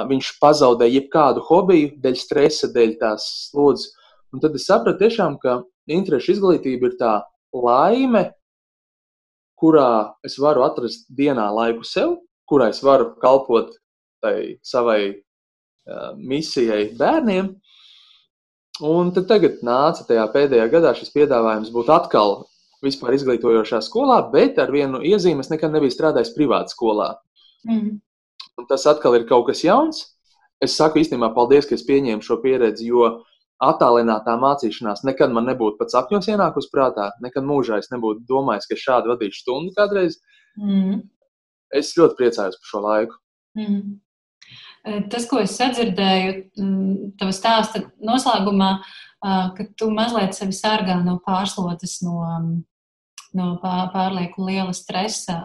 viņš pazaudē jebkādu hobiju, dēļ stresa, dēļ tās slodzes. Un tad es sapratu, tiešām, ka interešu izglītība ir tā laime, kurā es varu atrast dienā laiku sev, kurā es varu kalpot tai savai uh, misijai bērniem. Un tad tagad nāca tajā pēdējā gadā šis piedāvājums būt atkal vispār izglītojošā skolā, bet ar vienu iezīmi es nekad nebiju strādājis privātā skolā. Mm. Un tas atkal ir kaut kas jauns. Es saku īstenībā paldies, ka es pieņēmu šo pieredzi, jo attālinātā mācīšanās nekad man nebūtu pat sapņos ienākusi prātā, nekad mūžā es nebūtu domājis, ka šādi vadīšu stundu kādreiz. Mm. Es ļoti priecājos par šo laiku. Mm. Tas, ko es sadzirdēju, mm, tavā stāsta noslēgumā, ka tu mazliet sevi sargā no pārslodzes, no, no pārlieku liela stresa.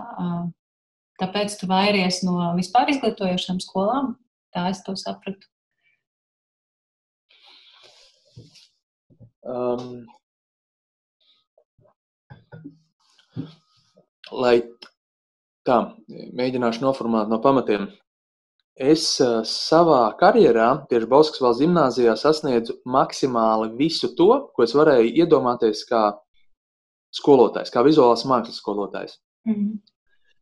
Tāpēc tu vairies no vispār izglītojošām skolām. Tā es to sapratu. Um, lai tā, mēģināšu noformulēt no pamatiem. Es uh, savā karjerā, tieši Bauskas valsts gimnājā, sasniedzu maksimāli visu to, ko es varēju iedomāties kā skolotājs, kā vizuālās mākslas skolotājs. Mhm.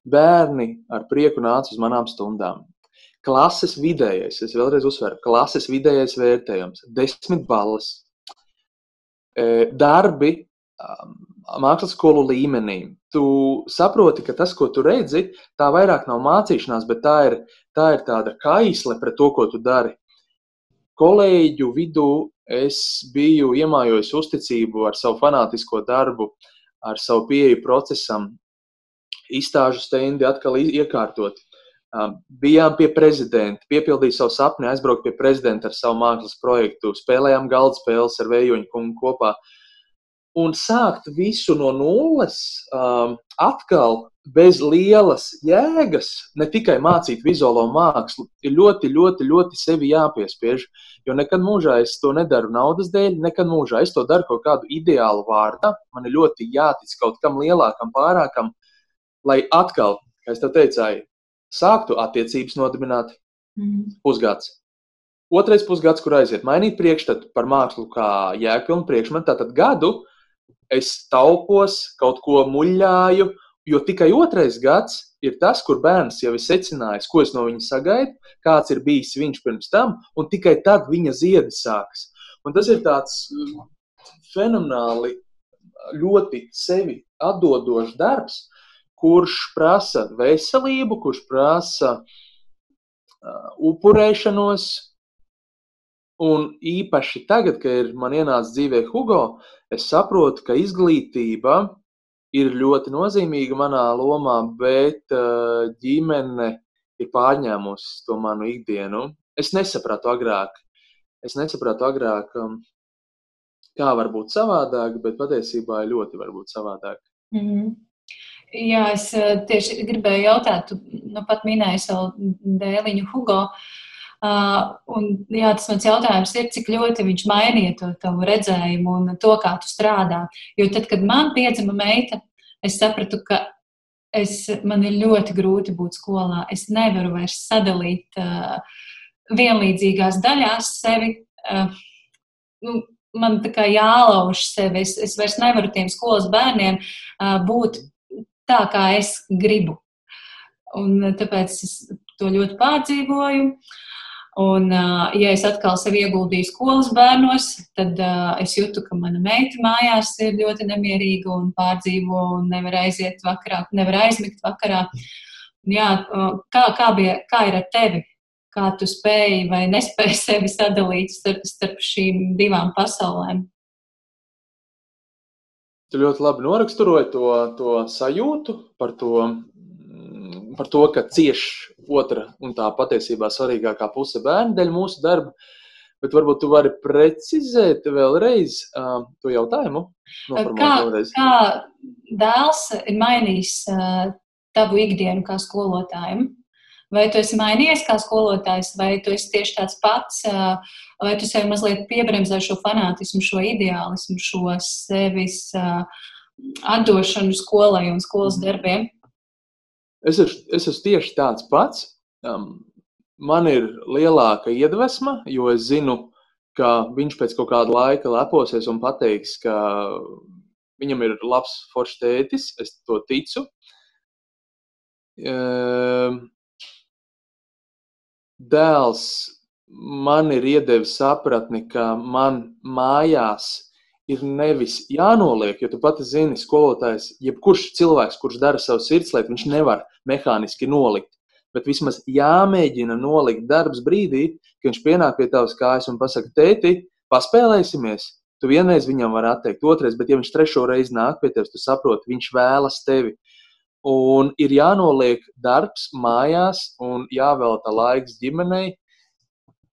Bērni ar prieku nāca uz manām stundām. Klases vidējais, es vēlreiz uzsveru, klases vidējais vērtējums - desmit balvas. Darbi mākslas skolu līmenī. Tu saproti, ka tas, ko tu redzi, tā vairāk nav mācīšanās, bet tā ir, tā ir tāda kaisle pret to, ko tu dari. Kolēģu vidū es biju iemājojis uzticību ar savu fanātisko darbu, ar savu pieeju procesam, izstāžu stendi atkal iekārtot. Bijām pie prezidenta, piepildīju savu sapni, aizbraukt pie prezidenta ar savu mākslas projektu, spēlējām galda spēles ar Vējoņu kungu kopā. Uh, un sākt visu no nulles, um, atkal bez lielas jēgas, ne tikai mācīt vizuālo mākslu, ir ļoti, ļoti, ļoti sevi jāpiespiež. Jo nekad mūžā es to nedaru naudas dēļ, nekad mūžā es to daru kaut kādu ideālu vārdā. Man ir ļoti jātic kaut kam lielākam, pārākam, lai atkal, kā es te teicu, sāktu attiecības nodibināt mm. pusgads. Otrais pusgads, kur aiziet, mainīt priekšstatu par mākslu kā jēgpilnu priekšmetu, tātad gadu, es taupos, kaut ko muļāju, jo tikai otrais gads ir tas, kur bērns jau ir secinājis, ko es no viņa sagaidu, kāds ir bijis viņš pirms tam, un tikai tad viņa ziedi sākas. Un tas ir tāds mm, fenomenāli, ļoti sevi atdodošs darbs, kurš prasa veselību, kurš prasa uh, upurēšanos, Un īpaši tagad, kad ir man ienācis dzīvē Hugo, es saprotu, ka izglītība ir ļoti nozīmīga manā lomā, bet uh, ģimene ir pārņēmusi to manu ikdienu. Es nesapratu agrāk, es nesapratu agrāk, um, kā var būt savādāk, bet patiesībā ļoti var būt savādāk. Mm -hmm. Jā, es tieši gribēju jautāt, tu nu, pat minēji savu dēliņu Hugo. Uh, un, jā, tas mans jautājums ir, cik ļoti viņš mainīja to tavu redzējumu un to, kā tu strādā. Jo tad, kad man piedzima meita, es sapratu, ka es, man ir ļoti grūti būt skolā. Es nevaru vairs sadalīt uh, vienlīdzīgās daļās sevi. Uh, nu, man tā kā jālauž sevi. Es, es vairs nevaru tiem skolas bērniem uh, būt tā, kā es gribu. Un tāpēc es to ļoti pārdzīvoju. Uh, Un, ja es atkal sevi ieguldīju skolas bērnos, tad uh, es jūtu, ka mana meita mājās ir ļoti nemierīga un pārdzīvo un nevar aiziet vakarā, nevar aizmigt vakarā. Jā, kā, kā, bija, kā ir ar tevi? Kā tu spēji vai nespēji sevi sadalīt starp, starp šīm divām pasaulēm? Tu ļoti labi noraksturoji to, to sajūtu par to, par to, ka cieš otra un tā patiesībā svarīgākā puse bērnu dēļ mūsu darba. Bet varbūt tu vari precizēt vēlreiz uh, to jautājumu. Kā, vēlreiz. kā dēls ir mainījis uh, tavu ikdienu kā skolotājiem? Vai tu esi mainījies kā skolotājs, vai tu esi tieši tāds pats, vai tu sev mazliet piebremzē šo fanātismu, šo ideālismu, šo sevis atdošanu skolai un skolas darbiem? Es esmu, es esmu tieši tāds pats. Um, man ir lielāka iedvesma, jo es zinu, ka viņš pēc kaut kāda laika leposies un pateiks, ka viņam ir labs foršs tētis. Es to ticu. Dēls man ir iedevis sapratni, ka man mājās ir nevis jānoliek, jo tu pati zini, skolotājs, jebkurš cilvēks, kurš dara savu sirdslietu, viņš nevar mehāniski nolikt. Bet vismaz jāmēģina nolikt darbs brīdī, kad viņš pienāk pie tavas kājas un pasakā, tēti, paspēlēsimies. Tu vienreiz viņam vari atteikt, otrais, bet ja viņš trešo reizi nāk pie tevis, tu saproti, viņš vēlas tevi. Un ir jānoliek darbs mājās un jāvelta laiks ģimenei.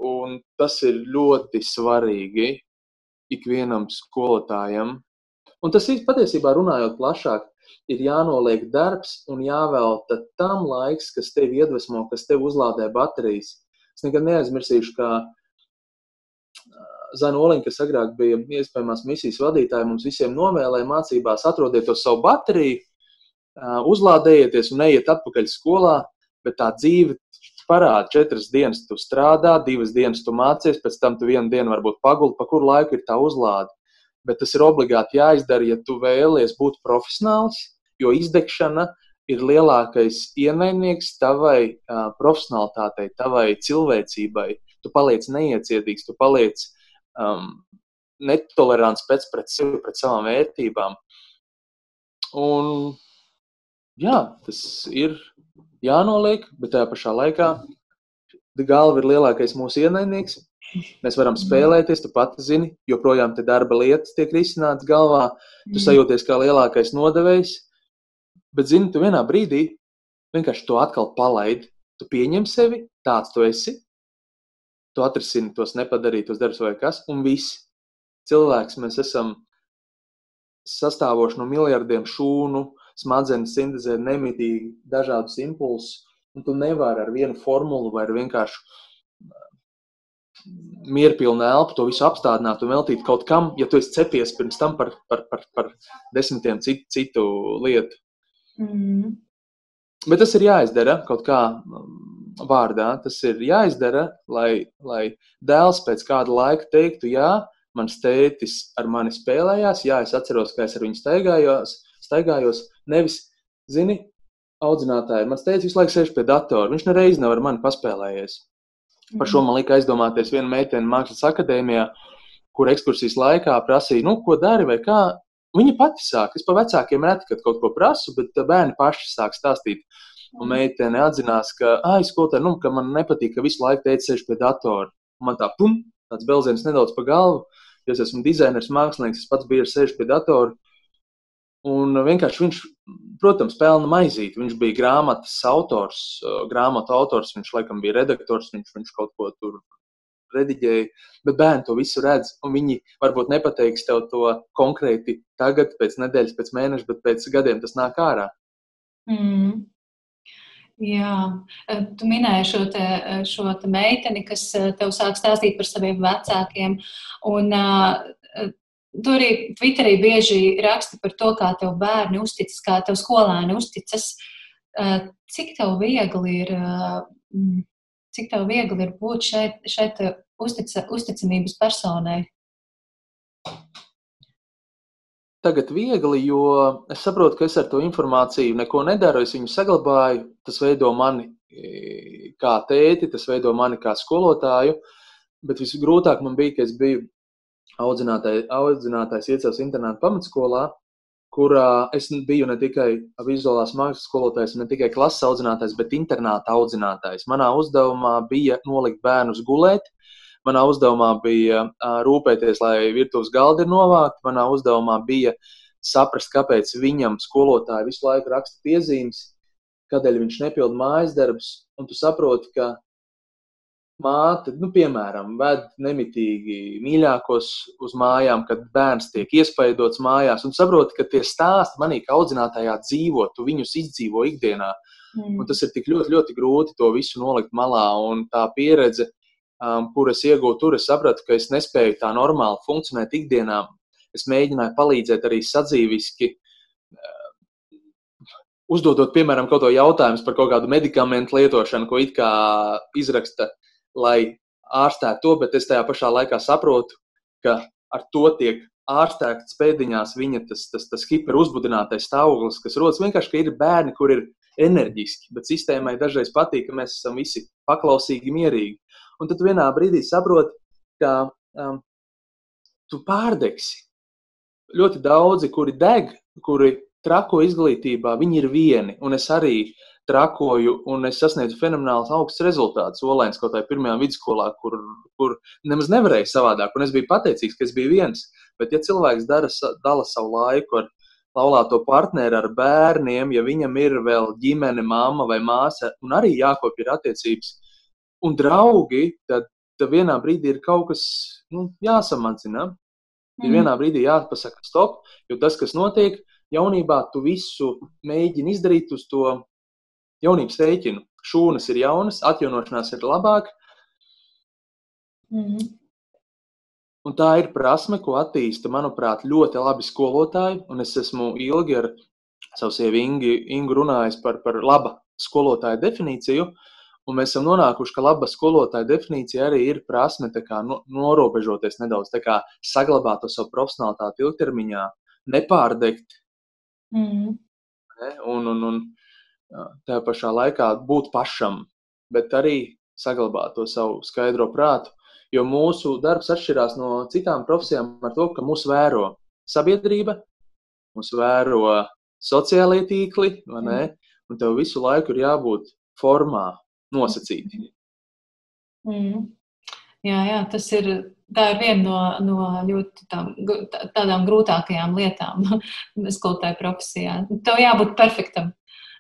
Un tas ir ļoti svarīgi ikvienam skolotājam. Un tas ir patiesībā runājot plašāk, ir jānoliek darbs un jāvelta tam laiks, kas tevi iedvesmo, kas tev uzlādē baterijas. Es nekad neaizmirsīšu, kā Zana Oliņa, kas agrāk bija iespējamās misijas vadītāja, mums visiem novēlēja mācībās, atrodiet to savu bateriju, uzlādējieties un ejiet atpakaļ skolā, bet tā dzīve parāda, četras dienas tu strādā, divas dienas tu mācies, pēc tam tu vienu dienu varbūt paguli, pa kuru laiku ir tā uzlāde. bet tas ir obligāti jāizdara, ja tu vēlies būt profesionāls, jo izdegšana ir lielākais ienaidnieks tavai uh, profesionālitātei, tavai cilvēcībai. Tu paliec neiecietīgs, tu paliec um, netolerants pēc pret sevi, pret savām vērtībām. Un, jā, tas ir jānoliek, bet tajā pašā laikā galva ir lielākais mūsu ienaidnieks. Mēs varam spēlēties, tu pati zini, joprojām te darba lietas tiek risinātas galvā. Tu sajūties kā lielākais nodevējs, bet zini, tu vienā brīdī vienkārši to atkal palaidi. Tu pieņem sevi, tāds tu esi, tu atrisini tos nepadarītos darbus vai kas, un viss. Cilvēks mēs esam sastāvoši no miljardiem šūnu, smadzenes sintēzē nemitīgi dažādus impulsus, un tu nevari ar vienu formulu vai ar vienkāršu mierpilnu elpu to visu apstādināt un veltīt kaut kam, ja tu esi cepies pirms tam par, par, par, par desmitiem citu, citu lietu. Mm. Bet tas ir jāizdara kaut kā vārdā. Tas ir jāizdara, lai, lai dēls pēc kāda laika teiktu, jā, mans tētis ar mani spēlējās, jā, es atceros, ka es ar viņu staigājos, staigājos nevis, zini, audzinātāji. Mans tēvs visu laiku sēž pie datora. Viņš nereiz nav ar mani paspēlējies. Par šo man lika aizdomāties viena meitene Mākslas akadēmijā, kur ekskursijas laikā prasīja, nu, ko dari vai kā. Viņa pati sāk. Es pa vecākiem reti, kad kaut ko prasu, bet bērni paši sāk stāstīt. Un meitene atzinās, ka, ah, skolotāji, nu, ka man nepatīk, ka visu laiku teica, sēž pie datora. Man tā, pum, tāds belziens nedaudz pa galvu. Jo es esmu dizainers, mākslinieks, es pats ar sēžu pie datora. Un vienkārši viņš, protams, pelna maizīt. Viņš bija grāmatas autors, grāmatu autors, viņš laikam bija redaktors, viņš, viņš kaut ko tur rediģēja. Bet bērni to visu redz, un viņi varbūt nepateiks tev to konkrēti tagad, pēc nedēļas, pēc mēneša, bet pēc gadiem tas nāk ārā. Mm. Jā, tu minēji šo, te, šo te meiteni, kas tev sāk stāstīt par saviem vecākiem. Un, Tu arī Twitterī bieži raksti par to, kā tev bērni uzticas, kā tev skolēni uzticas. Cik tev viegli ir, mm, cik tev viegli ir būt šeit, šeit uztica, uzticamības personai? Tagad viegli, jo es saprotu, ka es ar to informāciju neko nedaru, es viņu saglabāju. Tas veido mani kā tēti, tas veido mani kā skolotāju. Bet visgrūtāk man bija, ka es biju audzinātāj, audzinātājs iecels internāta pamatskolā, kurā es biju ne tikai vizuālās mākslas skolotājs, ne tikai klases audzinātājs, bet internāta audzinātājs. Manā uzdevumā bija nolikt bērnus gulēt, manā uzdevumā bija rūpēties, lai virtuves galdi ir novākti, manā uzdevumā bija saprast, kāpēc viņam skolotāji visu laiku raksta piezīmes, kādēļ viņš nepilda mājas darbus, un tu saproti, ka māte, nu, piemēram, ved nemitīgi mīļākos uz mājām, kad bērns tiek iespaidots mājās, un saproti, ka tie stāsti manī kā audzinātājā dzīvo, tu viņus izdzīvo ikdienā. Mm. Un tas ir tik ļoti, ļoti grūti to visu nolikt malā. Un tā pieredze, um, kur es iegūstu, tur es sapratu, ka es nespēju tā normāli funkcionēt ikdienā. Es mēģināju palīdzēt arī sadzīviski. Uh, uzdodot, piemēram, kaut ko jautājumu par kaut kādu medikamentu lietošanu, ko it kā izraksta lai ārstētu to, bet es tajā pašā laikā saprotu, ka ar to tiek ārstēts pēdiņās viņa tas, tas, tas hiperuzbudinātais stāvoklis, kas rodas vienkārši, ka ir bērni, kur ir enerģiski, bet sistēmai dažreiz patīk, ka mēs esam visi paklausīgi, mierīgi. Un tad vienā brīdī saproti, ka um, tu pārdegsi. Ļoti daudzi, kuri deg, kuri trako izglītībā, viņi ir vieni. Un es arī trakoju, un es sasniedzu fenomenālus augstus rezultātus. Olēns kaut kādā pirmajā vidusskolā, kur, kur nemaz nevarēja savādāk, un es biju pateicīgs, ka es biju viens. Bet, ja cilvēks dara, dala savu laiku ar laulāto partneri, ar bērniem, ja viņam ir vēl ģimene, mamma vai māsa, un arī jākopja ir attiecības, un draugi, tad, tad vienā brīdī ir kaut kas nu, jāsamazina. Ir vienā mm. brīdī jāpasaka stop, jo tas, kas notiek, jaunībā tu visu mēģini izdarīt uz to jaunības rēķinu. Šūnas ir jaunas, atjaunošanās ir labāka. Mm. Un tā ir prasme, ko attīsta, manuprāt, ļoti labi skolotāji. Un es esmu ilgi ar savu sievu Ingu, Ingu runājis par, par laba skolotāja definīciju. Un mēs esam nonākuši, ka laba skolotāja definīcija arī ir prasme kā, no, norobežoties nedaudz, kā, saglabāt to savu profesionālitāti ilgtermiņā, nepārdegt. Mm. Ne? Un, un, un tajā pašā laikā būt pašam, bet arī saglabāt to savu skaidro prātu. Jo mūsu darbs atšķirās no citām profesijām ar to, ka mūs vēro sabiedrība, mūs vēro sociālie tīkli, mm. un tev visu laiku ir jābūt formā, nosacīti. Mm. Jā, jā, tas ir, tā ir viena no, no ļoti tām, tādām grūtākajām lietām skolotāja profesijā. Tev jābūt perfektam.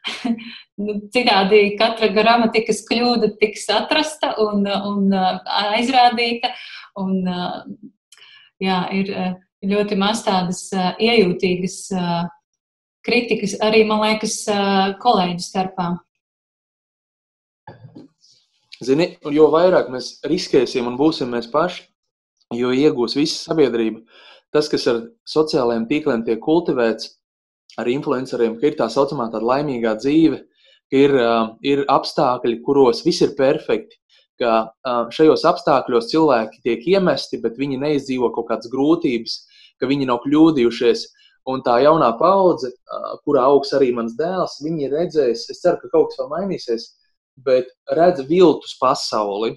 Nu, citādi katra gramatikas kļūda tiks atrasta un, un aizrādīta. Un, jā, ir ļoti maz tādas iejūtīgas kritikas arī, man liekas, kolēģu starpā. Zini, jo vairāk mēs riskēsim un būsim mēs paši, jo iegūs visa sabiedrība. Tas, kas ar sociālajiem tīkliem tiek kultivēts, ar influenceriem, ka ir tā saucamā tāda laimīgā dzīve, ka ir, ir apstākļi, kuros viss ir perfekti, ka šajos apstākļos cilvēki tiek iemesti, bet viņi neizdzīvo kaut kādas grūtības, ka viņi nav kļūdījušies. Un tā jaunā paudze, kurā augs arī mans dēls, viņi redzēs, es ceru, ka kaut kas vēl mainīsies, bet redz viltus pasauli.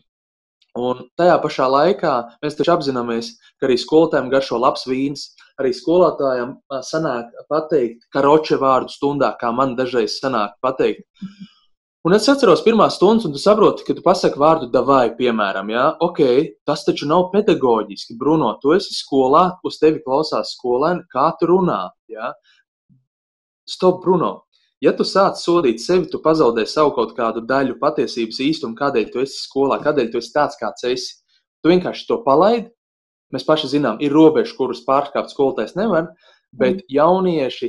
Un tajā pašā laikā mēs taču apzināmies, ka arī skolotājiem garšo labs vīns. Arī skolotājiem sanāk pateikt karoče vārdu stundā, kā man dažreiz sanāk pateikt. Un es atceros pirmās stundas, un tu saproti, ka tu pasaki vārdu davai, piemēram, jā, ok, tas taču nav pedagoģiski. Bruno, tu esi skolā, uz tevi klausās skolēni, kā tu runā, jā. Stop, Bruno, Ja tu sāc sodīt sevi, tu pazaudē savu kaut kādu daļu patiesības īstumu, kādēļ tu esi skolā, kādēļ tu esi tāds, kāds esi. Tu vienkārši to palaidi. Mēs paši zinām, ir robežas, kuras pārkāpt skolotājs nevar, bet mm. jaunieši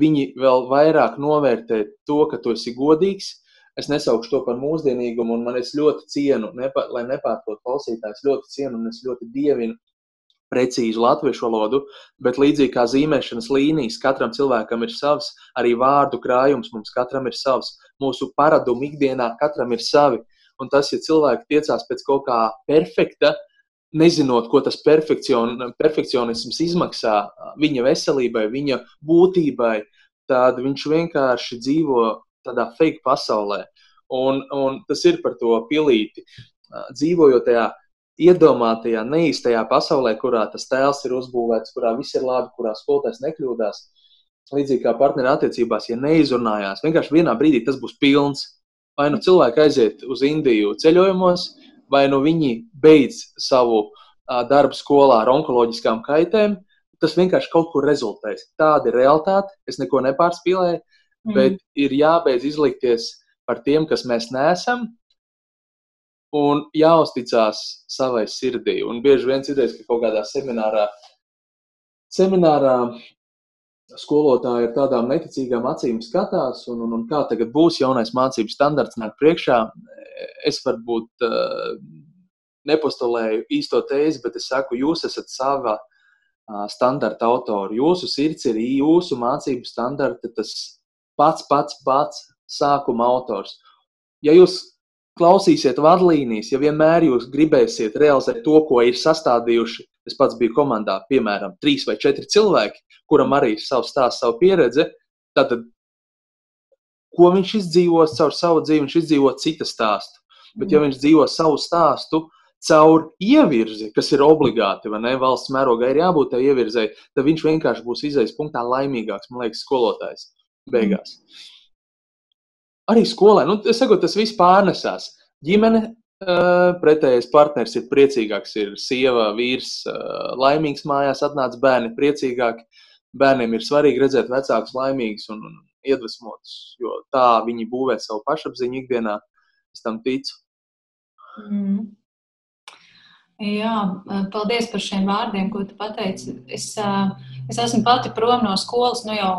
viņi vēl vairāk novērtē to, ka tu esi godīgs. Es nesaukšu to par mūsdienīgumu, un man es ļoti cienu, nepa, lai nepārprotu klausītājs, ļoti cienu un es ļoti dievinu precīzu latviešu valodu, bet līdzīgi kā zīmēšanas līnijas, katram cilvēkam ir savs, arī vārdu krājums mums katram ir savs, mūsu paradumi ikdienā katram ir savi. Un tas, ja cilvēki tiecās pēc kaut kā perfekta, nezinot, ko tas perfekcion, perfekcionisms izmaksā viņa veselībai, viņa būtībai, tad viņš vienkārši dzīvo tādā fake pasaulē. Un, un tas ir par to pilīti. Dzīvojot tajā iedomātajā, neīstajā pasaulē, kurā tas tēls ir uzbūvēts, kurā viss ir labi, kurā skolotājs nekļūdās. Līdzīgi kā partneru attiecībās, ja neizrunājās, vienkārši vienā brīdī tas būs pilns. Vai nu cilvēki aiziet uz Indiju ceļojumos, vai nu viņi beidz savu darbu skolā ar onkoloģiskām kaitēm, tas vienkārši kaut kur rezultēs. Tāda ir realitāte, es neko nepārspīlēju, mm. bet ir jābeidz izlikties par tiem, kas mēs neesam, un jāuzticas savai sirdī. Un bieži vien citreiz, ka kaut kādā seminārā, seminārā skolotāji ar tādām neticīgām acīm skatās, un, un, un kā tagad būs jaunais mācību standarts nāk priekšā. Es varbūt uh, nepostulēju īsto tēzi, bet es saku, jūs esat sava uh, standarta autori. Jūsu sirds ir jūsu mācību standarta, tas pats, pats, pats sākuma autors. Ja jūs klausīsiet vadlīnijas, ja vienmēr jūs gribēsiet realizēt to, ko ir sastādījuši, es pats biju komandā, piemēram, trīs vai četri cilvēki, kuram arī ir savs stāsts, savu pieredzi, tad, ko viņš izdzīvos caur savu dzīvi, viņš izdzīvo cita stāstu. Bet, ja viņš dzīvo savu stāstu caur ievirzi, kas ir obligāti, vai ne, valsts mērogā ir jābūt tai ievirzei, tad viņš vienkārši būs izējas punktā laimīgāks, man liekas, skolotājs. Beigās. Mm arī skolē, nu, saku, tas viss pārnesās. Ģimene uh, pretējais partneris ir priecīgāks, ir sieva, vīrs, uh, laimīgs mājās, atnāc bērni priecīgāki. Bērniem ir svarīgi redzēt vecākus laimīgus un, un iedvesmotus, jo tā viņi būvē savu pašapziņu ikdienā. Es tam ticu. Mm. Jā, paldies par šiem vārdiem, ko tu pateici. Es, es esmu pati prom no skolas nu jau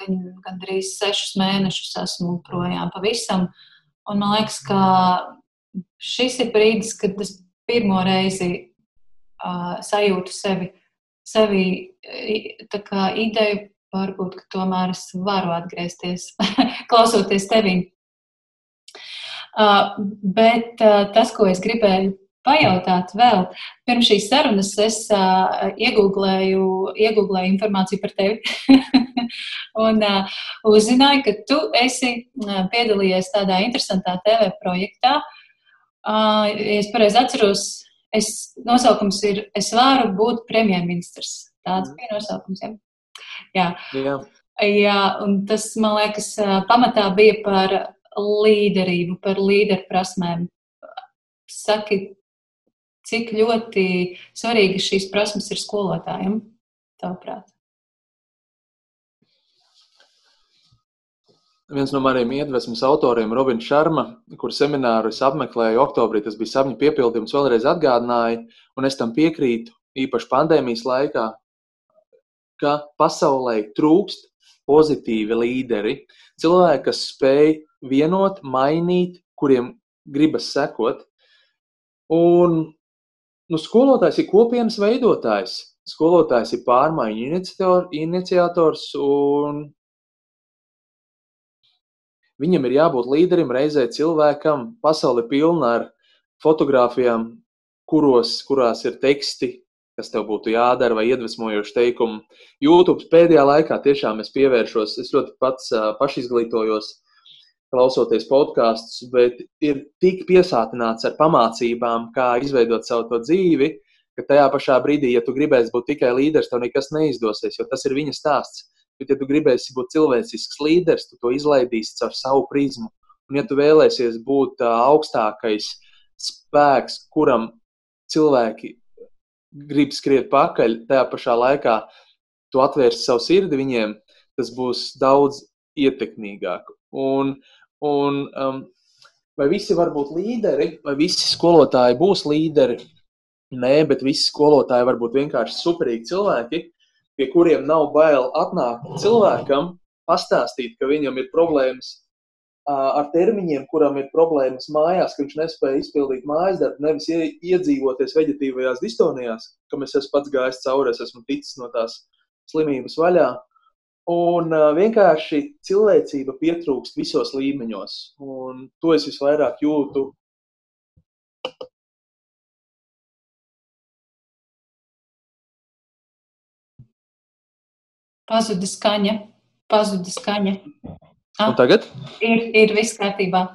gan, gandrīz sešus mēnešus esmu projām pavisam. Un man liekas, ka šis ir brīdis, kad es pirmo reizi uh, sajūtu sevi, sevi kā ideju, varbūt, ka tomēr es varu atgriezties, klausoties tevī. Uh, bet uh, tas, ko es gribēju pajautāt vēl, pirms šīs sarunas es uh, iegūlēju, iegūlēju informāciju par tevi un uh, uzzināju, ka tu esi uh, piedalījies tādā interesantā TV projektā. Uh, es pareizi atceros, es, nosaukums ir Es varu būt premjerministrs. Tāds bija nosaukums. Ja? Jā. Jā. Jā, un tas, man liekas, pamatā bija par līderību, par līderprasmēm. Saki, cik ļoti svarīgas šīs prasmes ir skolotājiem, tavuprāt? Viens no maniem iedvesmas autoriem, Robins Šarma, kur semināru es apmeklēju oktobrī, tas bija sapņu piepildījums, vēlreiz atgādināja, un es tam piekrītu, īpaši pandēmijas laikā, ka pasaulē trūkst pozitīvi līderi, cilvēki, kas spēj vienot, mainīt, kuriem gribas sekot. Un nu, skolotājs ir kopienas veidotājs. Skolotājs ir pārmaiņu iniciators, un viņam ir jābūt līderim, reizē cilvēkam. Pasaule pilna ar fotografijām, kuros, kurās ir teksti, kas tev būtu jādara, vai iedvesmojoši teikumi. YouTube pēdējā laikā tiešām es pievēršos, es ļoti pats pašizglītojos, klausoties podkāstus, bet ir tik piesātināts ar pamācībām, kā izveidot savu dzīvi, ka tajā pašā brīdī, ja tu gribēsi būt tikai līderis, tev nekas neizdosies, jo tas ir viņa stāsts. Bet, ja tu gribēsi būt cilvēcisks līderis, tu to izlaidīsi caur savu prizmu. Un, ja tu vēlēsies būt augstākais spēks, kuram cilvēki grib skriet pakaļ, tajā pašā laikā tu atvērsi savu sirdi viņiem, tas būs daudz ietekmīgāk. Un, un, um, vai visi var būt līderi, vai visi skolotāji būs līderi? Nē, bet visi skolotāji var būt vienkārši superīgi cilvēki, pie kuriem nav bail atnākt cilvēkam, pastāstīt, ka viņam ir problēmas ar termiņiem, kuram ir problēmas mājās, ka viņš nespēja izpildīt mājas darbu, nevis iedzīvoties veģetīvajās distonijās, kam es esmu pats gājis cauri, es esmu ticis no tās slimības vaļā. Un uh, vienkārši cilvēcība pietrūkst visos līmeņos, un to es visvairāk jūtu. Pazuda skaņa, pazuda skaņa. Ah, un tagad? Ir, ir viss kārtībā.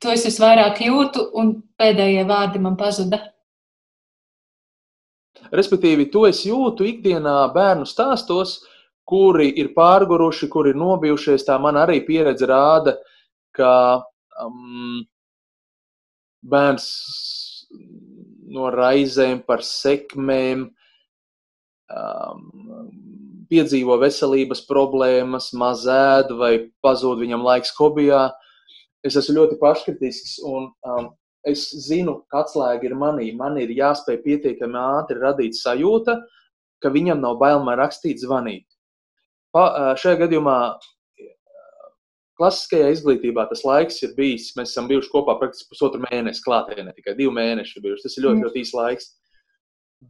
To es visvairāk jūtu, un pēdējie vārdi man pazuda. Respektīvi, to es jūtu ikdienā bērnu stāstos, kuri ir pārguruši, kuri ir nobijušies. Tā man arī pieredze rāda, ka um, bērns no raizēm par sekmēm, um, piedzīvo veselības problēmas, maz ēd vai pazūd viņam laiks hobijā. Es esmu ļoti paškritisks un um, es zinu, ka atslēga ir manī. Man ir jāspēj pietiekami ātri radīt sajūta, ka viņam nav bail man rakstīt, zvanīt. Pa, šajā gadījumā klasiskajā izglītībā tas laiks ir bijis. Mēs esam bijuši kopā praktiski pusotru mēnesi klātienē, tikai divi mēneši bijuši. Tas ir ļoti, mm. ļoti īs laiks.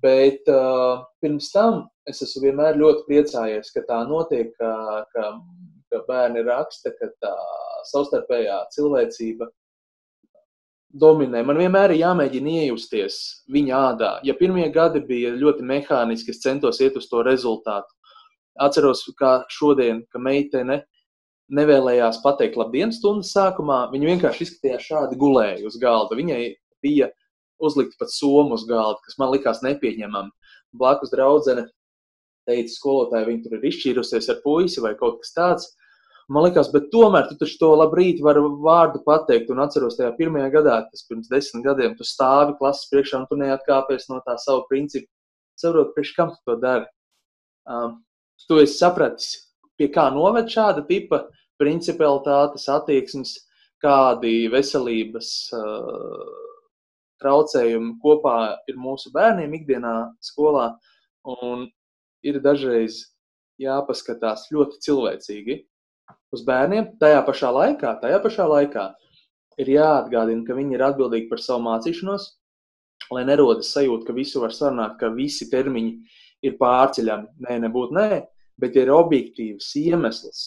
Bet uh, pirms tam es esmu vienmēr ļoti priecājies, ka tā notiek, ka, ka, ka bērni raksta, ka tā savstarpējā cilvēcība dominē. Man vienmēr ir jāmēģina iejusties viņa ādā. Ja pirmie gadi bija ļoti mehāniski, es centos iet uz to rezultātu. Atceros, kā šodien, ka meitene nevēlējās pateikt labdien stundas sākumā, viņa vienkārši izskatījās šādi gulēja uz galda. Viņai bija uzlikt pat somu uz galda, kas man likās nepieņemami. Blakus draudzene teica, skolotāji, viņi tur ir izšķīrusies ar puisi vai kaut kas tāds. Man liekas, bet tomēr tu taču to labrīt vari vārdu pateikt. Un atceros, tajā pirmajā gadā, tas pirms desmit gadiem, tu stāvi klases priekšā un tu neatkāpies no tā savu principu. Saprot, priekš kam tu to dari? Um, tu esi sapratis, pie kā noved šāda tipa principialitātes attieksmes, kādi veselības uh, traucējumi kopā ir mūsu bērniem ikdienā skolā. Un ir dažreiz jāpaskatās ļoti cilvēcīgi uz bērniem. Tajā pašā laikā, tajā pašā laikā ir jāatgādina, ka viņi ir atbildīgi par savu mācīšanos, lai nerodas sajūta, ka visu var sarunāt, ka visi termiņi ir pārceļami. Nē, nebūtu nē, bet ir objektīvs iemesls,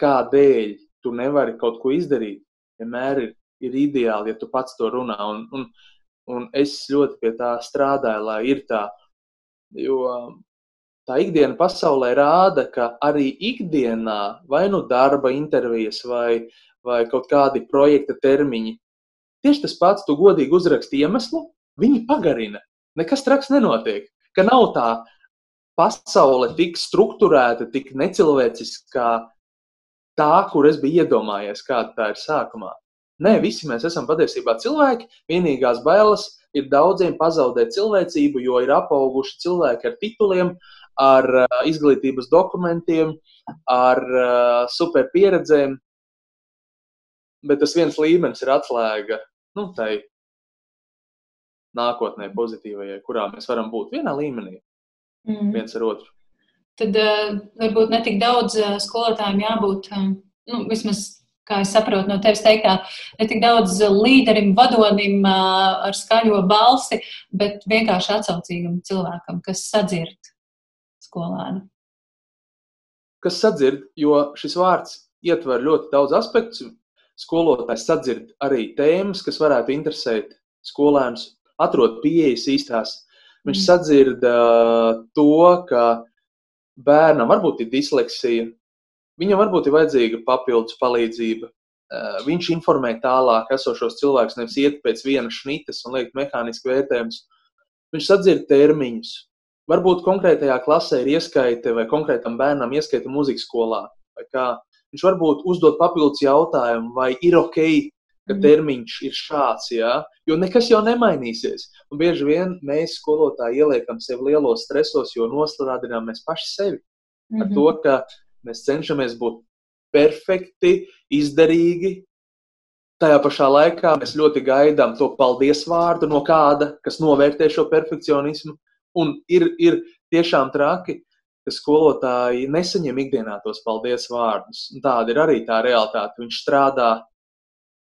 kādēļ tu nevari kaut ko izdarīt. Vienmēr ir ir ideāli, ja tu pats to runā. Un, un, un es ļoti pie tā strādāju, lai ir tā. Jo tā ikdiena pasaulē rāda, ka arī ikdienā vai nu darba intervijas vai, vai kaut kādi projekta termiņi, tieši tas pats, tu godīgi uzraksti iemeslu, viņi pagarina. Nekas traks nenotiek. Ka nav tā pasaule tik strukturēta, tik necilvēciska tā, kur es biju iedomājies, kāda tā ir sākumā. Nē, visi mēs esam patiesībā cilvēki. Vienīgās bailes ir daudziem pazaudēt cilvēcību, jo ir apauguši cilvēki ar tituliem, ar uh, izglītības dokumentiem, ar uh, superpieredzēm. Bet tas viens līmenis ir atslēga nu, tai nākotnē, pozitīvajai, kurā mēs varam būt vienā līmenī, mm. viens ar otru. Tad uh, varbūt ne tik daudz uh, skolotājiem jābūt, um, nu, vismaz kā es saprotu no tevis teiktā, ne tik daudz līderim, vadonim ar skaļo balsi, bet vienkārši atsaucīgam cilvēkam, kas sadzird skolēnu. Kas sadzird, jo šis vārds ietver ļoti daudz aspektus. Skolotājs sadzird arī tēmas, kas varētu interesēt skolēnus, atrod pieejas īstās. Viņš mm. sadzird uh, to, ka bērnam varbūt ir disleksija, Viņam varbūt ir vajadzīga papildus palīdzība. Eh, viņš informē tālāk esošos cilvēkus, nevis iet pēc vienas šnitas un liekt mehāniski vērtējumus. Viņš sadzird termiņus. Varbūt konkrētajā klasē ir ieskaite vai konkrētam bērnam ieskaita muzikas skolā. Viņš varbūt uzdod papildus jautājumu, vai ir ok, ka mhm. termiņš ir šāds, jā? jo nekas jau nemainīsies. Un bieži vien mēs skolotāji ieliekam sevi lielos stresos, jo noslādinām mēs paši sevi. Ar mm -hmm. to, ka Mēs cenšamies būt perfekti, izdarīgi. Tajā pašā laikā mēs ļoti gaidām to paldies vārdu no kāda, kas novērtē šo perfekcionismu. Un ir, ir tiešām traki, ka skolotāji nesaņem ikdienā tos paldies vārdus. Un tāda ir arī tā realitāte. Viņš strādā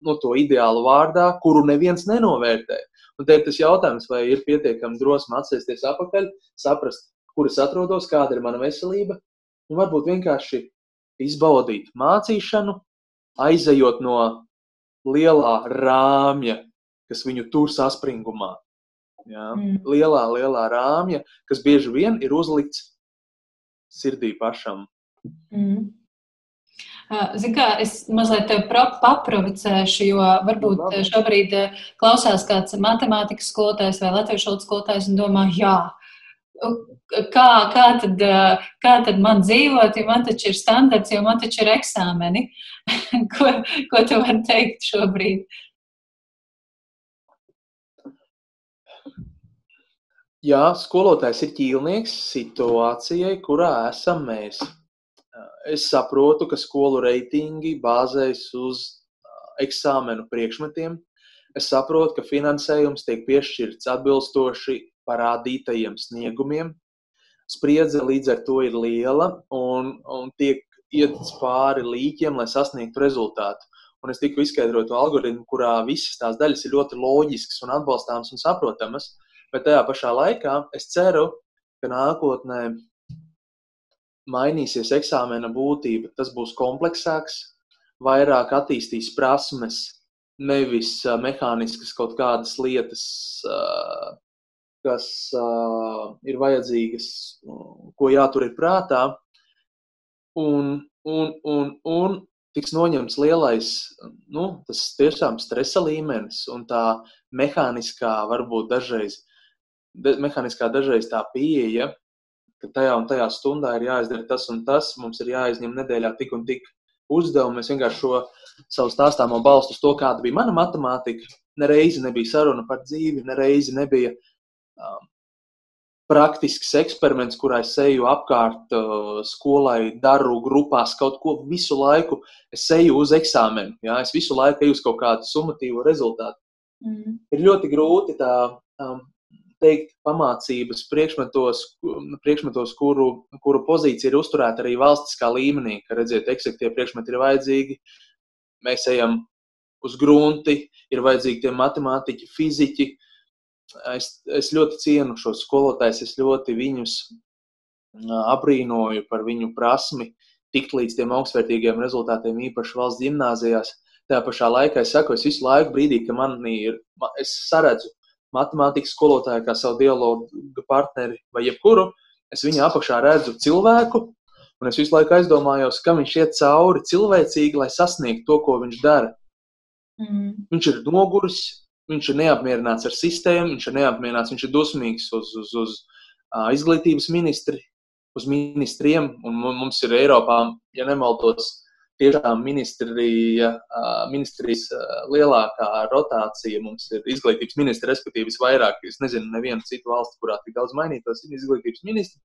no to ideālu vārdā, kuru neviens nenovērtē. Un te ir tas jautājums, vai ir pietiekami drosme atcerēties atpakaļ, saprast, kur es atrodos, kāda ir mana veselība, un varbūt vienkārši izbaudīt mācīšanu, aizejot no lielā rāmja, kas viņu tur saspringumā. Ja? Mm. Lielā, lielā rāmja, kas bieži vien ir uzlikts sirdī pašam. Mm. Zinu, kā es mazliet te paprovicēšu, jo varbūt šobrīd klausās kāds matemātikas skolotājs vai latviešu valodas skolotājs un domā, jā, kā, kā, tad, kā tad man dzīvot, jo man taču ir standarts, jo man taču ir eksāmeni. ko, ko tu vari teikt šobrīd? Jā, skolotājs ir ķīlnieks situācijai, kurā esam mēs. Es saprotu, ka skolu reitingi bāzējas uz eksāmenu priekšmetiem. Es saprotu, ka finansējums tiek piešķirts atbilstoši parādītajiem sniegumiem. Spriedze līdz ar to ir liela un, un tiek ietas pāri līķiem, lai sasniegtu rezultātu. Un es tikko izskaidroju to algoritmu, kurā visas tās daļas ir ļoti loģiskas un atbalstāmas un saprotamas. Bet tajā pašā laikā es ceru, ka nākotnē mainīsies eksāmena būtība. Tas būs kompleksāks, vairāk attīstīs prasmes, nevis mehāniskas kaut kādas lietas, kas ir vajadzīgas, ko jātur ir prātā, un, un, un, un tiks noņemts lielais, nu, tas tiešām stresa līmenis un tā mehāniskā, varbūt dažreiz, de, mehāniskā dažreiz tā pieeja, ka tajā un tajā stundā ir jāizdara tas un tas, mums ir jāizņem nedēļā tik un tik uzdevumi. Es vienkārši šo savu stāstāmo balstu uz to, kāda bija mana matemātika. Nereizi nebija saruna par dzīvi, nereizi nebija um, praktisks eksperiments, kurā es eju apkārt uh, skolai, daru grupās kaut ko visu laiku. Es eju uz eksāmenu, ja? es visu laiku eju uz kaut kādu summatīvu rezultātu. Mm. Ir ļoti grūti tā um, teikt pamācības priekšmetos, priekšmetos kuru, kuru pozīcija ir uzturēta arī valstiskā līmenī, ka, redziet, eksaktie priekšmeti ir vajadzīgi, mēs ejam uz grunti, ir vajadzīgi tie matemātiķi, fiziķi, es, es ļoti cienu šos skolotājus, es ļoti viņus abrīnoju par viņu prasmi tikt līdz tiem augstvērtīgiem rezultātiem, īpaši valsts gimnāzijās. tajā pašā laikā es saku, es visu laiku brīdī, ka man ir, es saredzu matemātikas skolotāju kā savu dialogu partneri vai jebkuru, es viņa apakšā redzu cilvēku, un es visu laiku aizdomājos, kam viņš iet cauri cilvēcīgi, lai sasniegtu to, ko viņš dara. Mm. Viņš ir noguris, viņš ir neapmierināts ar sistēmu, viņš ir neapmierināts, viņš ir dusmīgs uz, uz, uz uh, izglītības ministri, uz ministriem, un mums ir Eiropā, ja nemaldos, tiešām ministrija, ministrijas lielākā rotācija. Mums ir izglītības ministri, respektīvi, visvairāk. Es nezinu, nevienu citu valsti, kurā tik daudz mainītos izglītības ministri.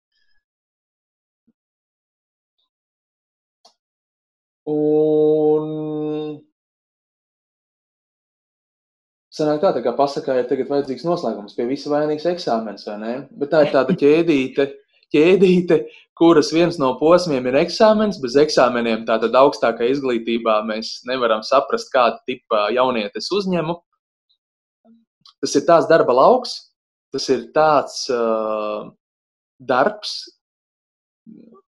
Un Sanāk tā, tā kā pasakā, ja tagad vajadzīgs noslēgums, pie visa vainīgs eksāmens, vai ne? Bet tā ir tāda ķēdīte, ķēdīte, kuras viens no posmiem ir eksāmenis. Bez eksāmeniem, tātad augstākā izglītībā, mēs nevaram saprast, kāda tipa jaunieti es uzņemu. Tas ir tāds darba lauks, tas ir tāds uh, darbs,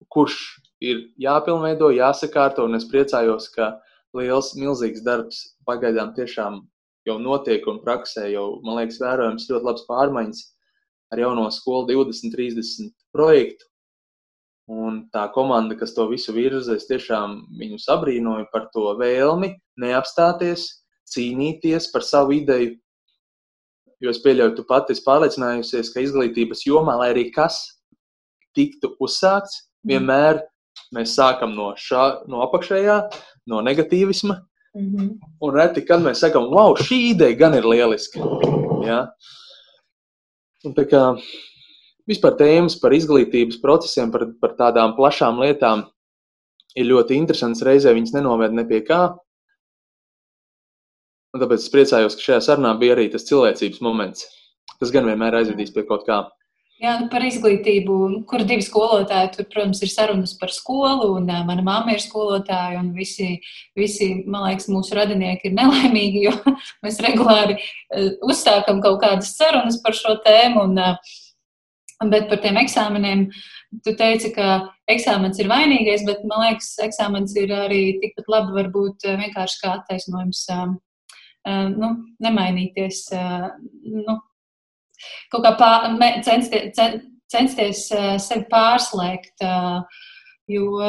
kurš ir jāpilnveido, jāsakārto, un es priecājos, ka liels, milzīgs darbs pagaidām tiešām jau notiek un praksē jau, man liekas, vērojams ļoti labs pārmaiņas ar jauno skolu 20, 30 projektu. Un tā komanda, kas to visu virza, es tiešām viņus abrīnoju par to vēlmi neapstāties, cīnīties par savu ideju. Jo es pieļauju, tu pati esi pārliecinājusies, ka izglītības jomā, lai arī kas tiktu uzsākts, mm. vienmēr mēs sākam no, šā, no apakšējā, no negatīvisma. Mm -hmm. Un reti, kad mēs sakām, wow, šī ideja gan ir lieliska. Ja? Un tā kā vispār tēmas par izglītības procesiem, par, par tādām plašām lietām ir ļoti interesants. Reizē viņas nenoved ne pie kā. Un tāpēc es priecājos, ka šajā sarunā bija arī tas cilvēcības moments. Tas gan vienmēr aizvedīs pie kaut kā. Jā, nu par izglītību, kur divi skolotāji, tur, protams, ir sarunas par skolu, un mana mamma ir skolotāja, un visi, visi, man liekas, mūsu radinieki ir nelaimīgi, jo mēs regulāri uzsākam kaut kādas sarunas par šo tēmu, un, uh, bet par tiem eksāmeniem, tu teici, ka eksāmens ir vainīgais, bet, man liekas, eksāmens ir arī tikpat labi varbūt vienkārši kā attaisnojums, nu, nemainīties, nu, kaut kā pār, censties, censties sevi pārslēgt. Jo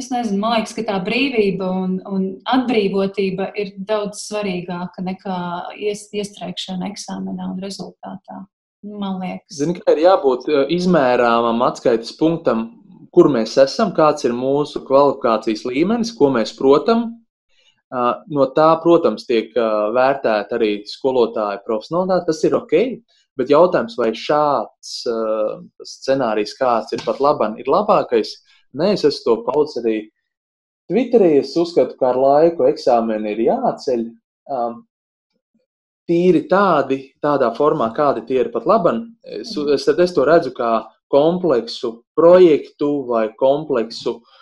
es nezinu, man liekas, ka tā brīvība un, un atbrīvotība ir daudz svarīgāka nekā ies, iestrēgšana eksāmenā un rezultātā. Man liekas, Zini, ka ir jābūt izmērāmam atskaites punktam, kur mēs esam, kāds ir mūsu kvalifikācijas līmenis, ko mēs protam, No tā, protams, tiek vērtēta arī skolotāja profesionālitāte. Tas ir ok, bet jautājums, vai šāds scenārijs, kāds ir pat labam, ir labākais, nē, es esmu to paudzis arī Twitterī. Es uzskatu, ka ar laiku eksāmeni ir jāceļ. Tīri tādi, tādā formā, kādi tie ir pat labam. Es, es, es to redzu kā kompleksu projektu vai kompleksu uh,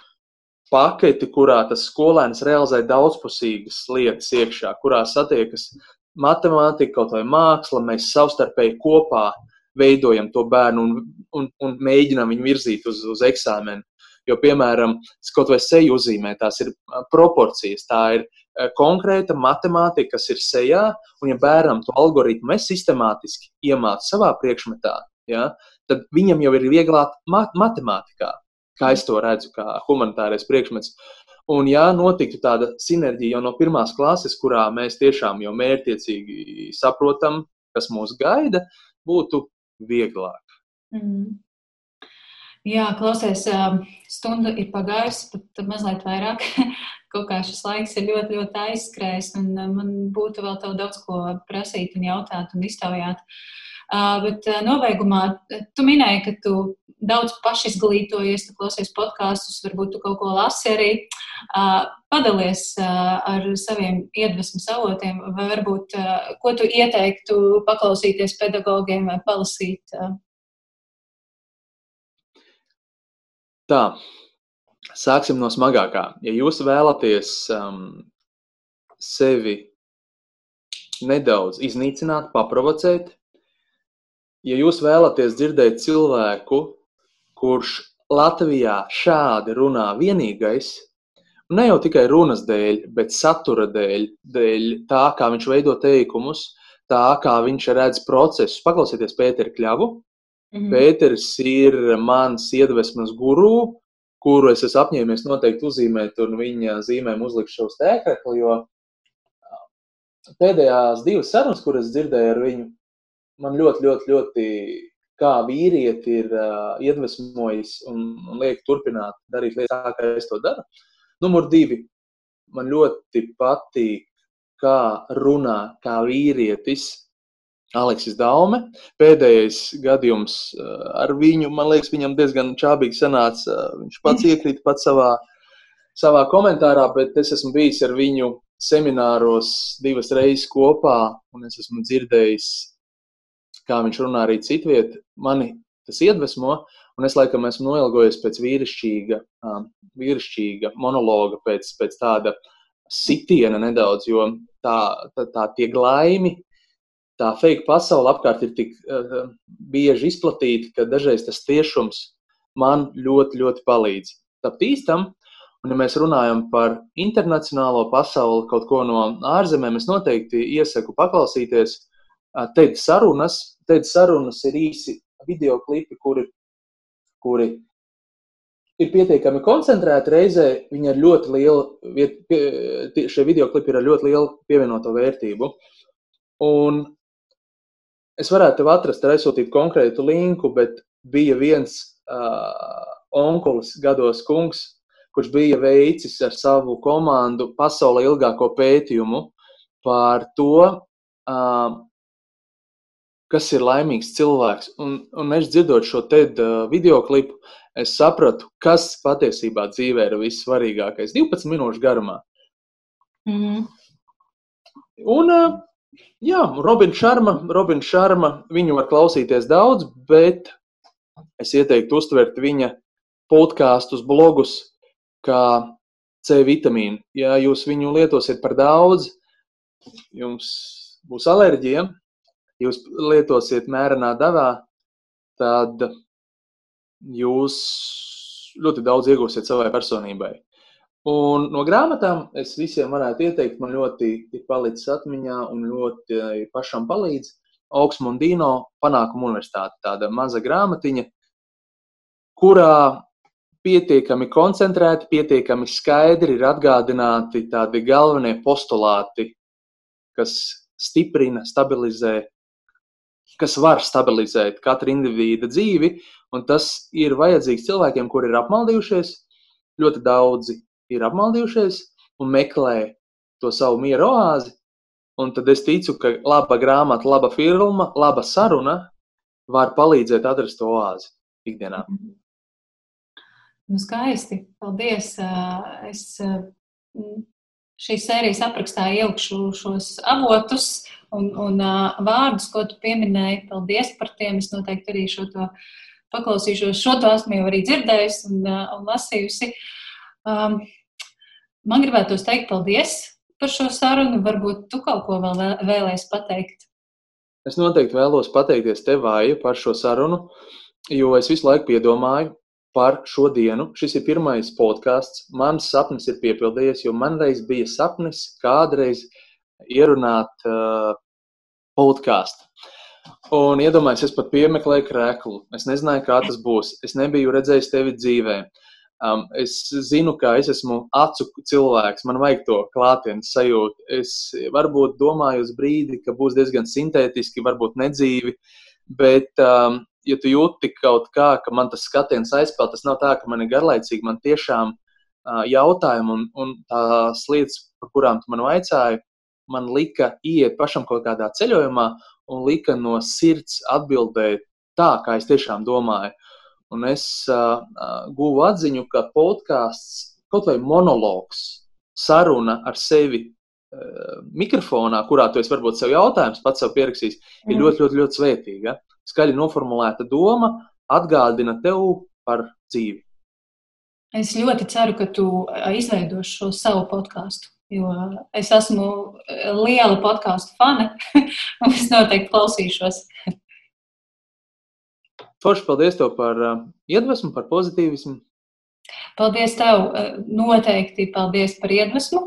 paketi, kurā tas skolēns realizē daudzpusīgas lietas iekšā, kurā satiekas matemātika, kaut vai māksla, mēs savstarpēji kopā veidojam to bērnu un, un, un mēģinām viņu virzīt uz, uz eksāmenu. Jo, piemēram, kaut vai seju uzzīmē, tās ir proporcijas, tā ir konkrēta matemātika, kas ir sejā, un ja bērnam to algoritmu es sistemātiski iemācu savā priekšmetā, ja, tad viņam jau ir vieglāk mat matemātikā kā es to redzu, kā humanitārais priekšmets. Un, ja notiktu tāda sinerģija jau no pirmās klases, kurā mēs tiešām jau mērķiecīgi saprotam, kas mūs gaida, būtu vieglāk. Mm. Jā, klausies, stunda ir pagājusi, pat, pat mazliet vairāk. Kaut kā šis laiks ir ļoti, ļoti aizskrējis, un man būtu vēl daudz ko prasīt un jautāt un iztaujāt. Bet nobeigumā tu minēji, ka tu daudz pašizglītojies, tu klausies podkāstus, varbūt tu kaut ko lasi arī. Padalies ar saviem iedvesmas avotiem, vai varbūt ko tu ieteiktu paklausīties pedagogiem vai palasīt? Tā, sāksim no smagākā. Ja jūs vēlaties um, sevi nedaudz iznīcināt, paprovocēt, ja jūs vēlaties dzirdēt cilvēku, kurš Latvijā šādi runā vienīgais, ne jau tikai runas dēļ, bet satura dēļ, dēļ tā, kā viņš veido teikumus, tā, kā viņš redz procesus. Paklausieties Pēteru Kļavu. -hmm. Pēters ir mans iedvesmas guru, kuru es esmu apņēmies noteikti uzzīmēt un viņa zīmēm uzlikt šo stēkrekli, jo pēdējās divas sarunas, kuras dzirdēju ar viņu, man ļoti, ļoti, ļoti kā vīrieti ir uh, iedvesmojis un, un liek turpināt darīt lietas tā, kā es to daru. Numur divi. Man ļoti patīk, kā runā kā vīrietis Aleksis Daume. Pēdējais gadījums uh, ar viņu, man liekas, viņam diezgan čābīgi sanāca. Viņš pats iekrīt pats savā, savā komentārā, bet es esmu bijis ar viņu semināros divas reizes kopā, un es esmu dzirdējis kā viņš runā arī citviet, mani tas iedvesmo, un es laikam esmu noilgojies pēc vīrišķīga, vīrišķīga monologa, pēc, pēc tāda sitiena nedaudz, jo tā, tā, tā tie glaimi, tā fake pasaule apkārt ir tik uh, bieži izplatīta, ka dažreiz tas tiešums man ļoti, ļoti palīdz. Tapt īstam, un ja mēs runājam par internacionālo pasauli, kaut ko no ārzemēm, es noteikti iesaku paklausīties TED sarunas. TED sarunas ir īsi video klipi, kuri, kuri ir pietiekami koncentrēti. Reizē viņi ir ļoti liela, šie video klipi ir ar ļoti lielu pievienoto vērtību. Un es varētu tev atrast, aizsūtīt konkrētu linku, bet bija viens uh, onkulis, gados kungs, kurš bija veicis ar savu komandu pasaulē ilgāko pētījumu par to, uh, kas ir laimīgs cilvēks. Un, un es dzirdot šo TED uh, video klipu, es sapratu, kas patiesībā dzīvē ir vissvarīgākais. 12 minūšu garumā. Mm -hmm. Un, uh, jā, Robins Šarma, Robin Šarma, viņu var klausīties daudz, bet es ieteiktu uztvert viņa podkāstus, blogus kā C vitamīnu. Ja jūs viņu lietosiet par daudz, jums būs alerģija, jūs lietosiet mērenā devā, tad jūs ļoti daudz iegūsiet savai personībai. Un no grāmatām es visiem varētu ieteikt, man ļoti ir palicis atmiņā un ļoti pašam palīdz. Augsmundino panākuma universitāte, tāda maza grāmatiņa, kurā pietiekami koncentrēti, pietiekami skaidri ir atgādināti tādi galvenie postulāti, kas stiprina, stabilizē kas var stabilizēt katra indivīda dzīvi, un tas ir vajadzīgs cilvēkiem, kuri ir apmaldījušies. Ļoti daudzi ir apmaldījušies un meklē to savu mieru oāzi. Un tad es ticu, ka laba grāmata, laba filma, laba saruna var palīdzēt atrast to oāzi ikdienā. Nu, skaisti. Paldies. Es šīs sērijas aprakstā ielikšu šos avotus un, un uh, vārdus, ko tu pieminēji. Paldies par tiem. Es noteikti arī šo to paklausīšos. Šo to esmu jau arī dzirdējusi un, uh, un lasījusi. Um, man gribētos teikt paldies par šo sarunu. Varbūt tu kaut ko vēl vēlēsi pateikt. Es noteikti vēlos pateikties tev, Vāja, par šo sarunu, jo es visu laiku piedomāju, par šo dienu. Šis ir pirmais podkāsts. Mans sapnis ir piepildījies, jo man reiz bija sapnis kādreiz ierunāt uh, podkāstu. Un iedomājieties, es pat piemeklēju krēklu. Es nezināju, kā tas būs. Es nebiju redzējis tevi dzīvē. Um, es zinu, ka es esmu acu cilvēks, man vajag to klātienes sajūtu. Es varbūt domāju uz brīdi, ka būs diezgan sintētiski, varbūt nedzīvi, bet um, ja tu jūti kaut kā, ka man tas skatiens aizpeld, tas nav tā, ka man ir garlaicīgi, man tiešām uh, jautājumi un, un tās lietas, par kurām tu man vaicāji, man lika iet pašam kaut kādā ceļojumā un lika no sirds atbildēt tā, kā es tiešām domāju. Un es uh, guvu atziņu, ka podkāsts, kaut vai monologs, saruna ar sevi uh, mikrofonā, kurā tu esi varbūt sev jautājums pats sev pierakstījis, ir mm. ļoti, ļoti, ļoti svētīga skaļi noformulēta doma atgādina tev par dzīvi. Es ļoti ceru, ka tu izveidosi šo savu podkāstu, jo es esmu liela podkāstu fane, un es noteikti klausīšos. Forši paldies tev par uh, iedvesmu, par pozitīvismu. Paldies tev, noteikti paldies par iedvesmu,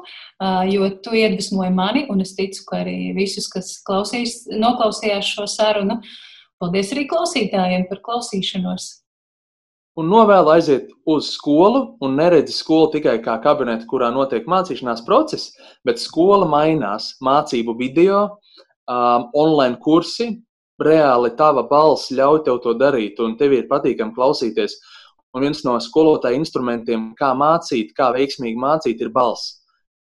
jo tu iedvesmoji mani, un es ticu, ka arī visus, kas klausīs, noklausījās šo sarunu. Paldies arī klausītājiem par klausīšanos. Un novēlu aiziet uz skolu un neredzi skolu tikai kā kabinetu, kurā notiek mācīšanās process, bet skola mainās. Mācību video, um, online kursi, reāli tava balss ļauj tev to darīt, un tev ir patīkami klausīties. Un viens no skolotāja instrumentiem, kā mācīt, kā veiksmīgi mācīt, ir balss.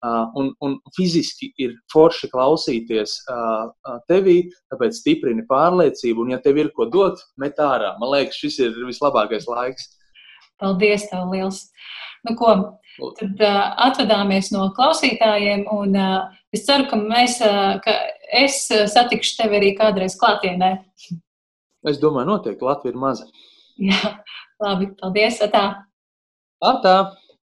Uh, un, un fiziski ir forši klausīties uh, tevī, tāpēc stiprini pārliecību. Un, ja tev ir ko dot, met ārā. Man liekas, šis ir vislabākais laiks. Paldies, tev liels! Nu, ko, tad uh, atvadāmies no klausītājiem, un uh, es ceru, ka, mēs, ka es satikšu tevi arī kādreiz klātienē. Es domāju, noteikti Latvija ir maza. Jā, labi, paldies. Atā. Atā.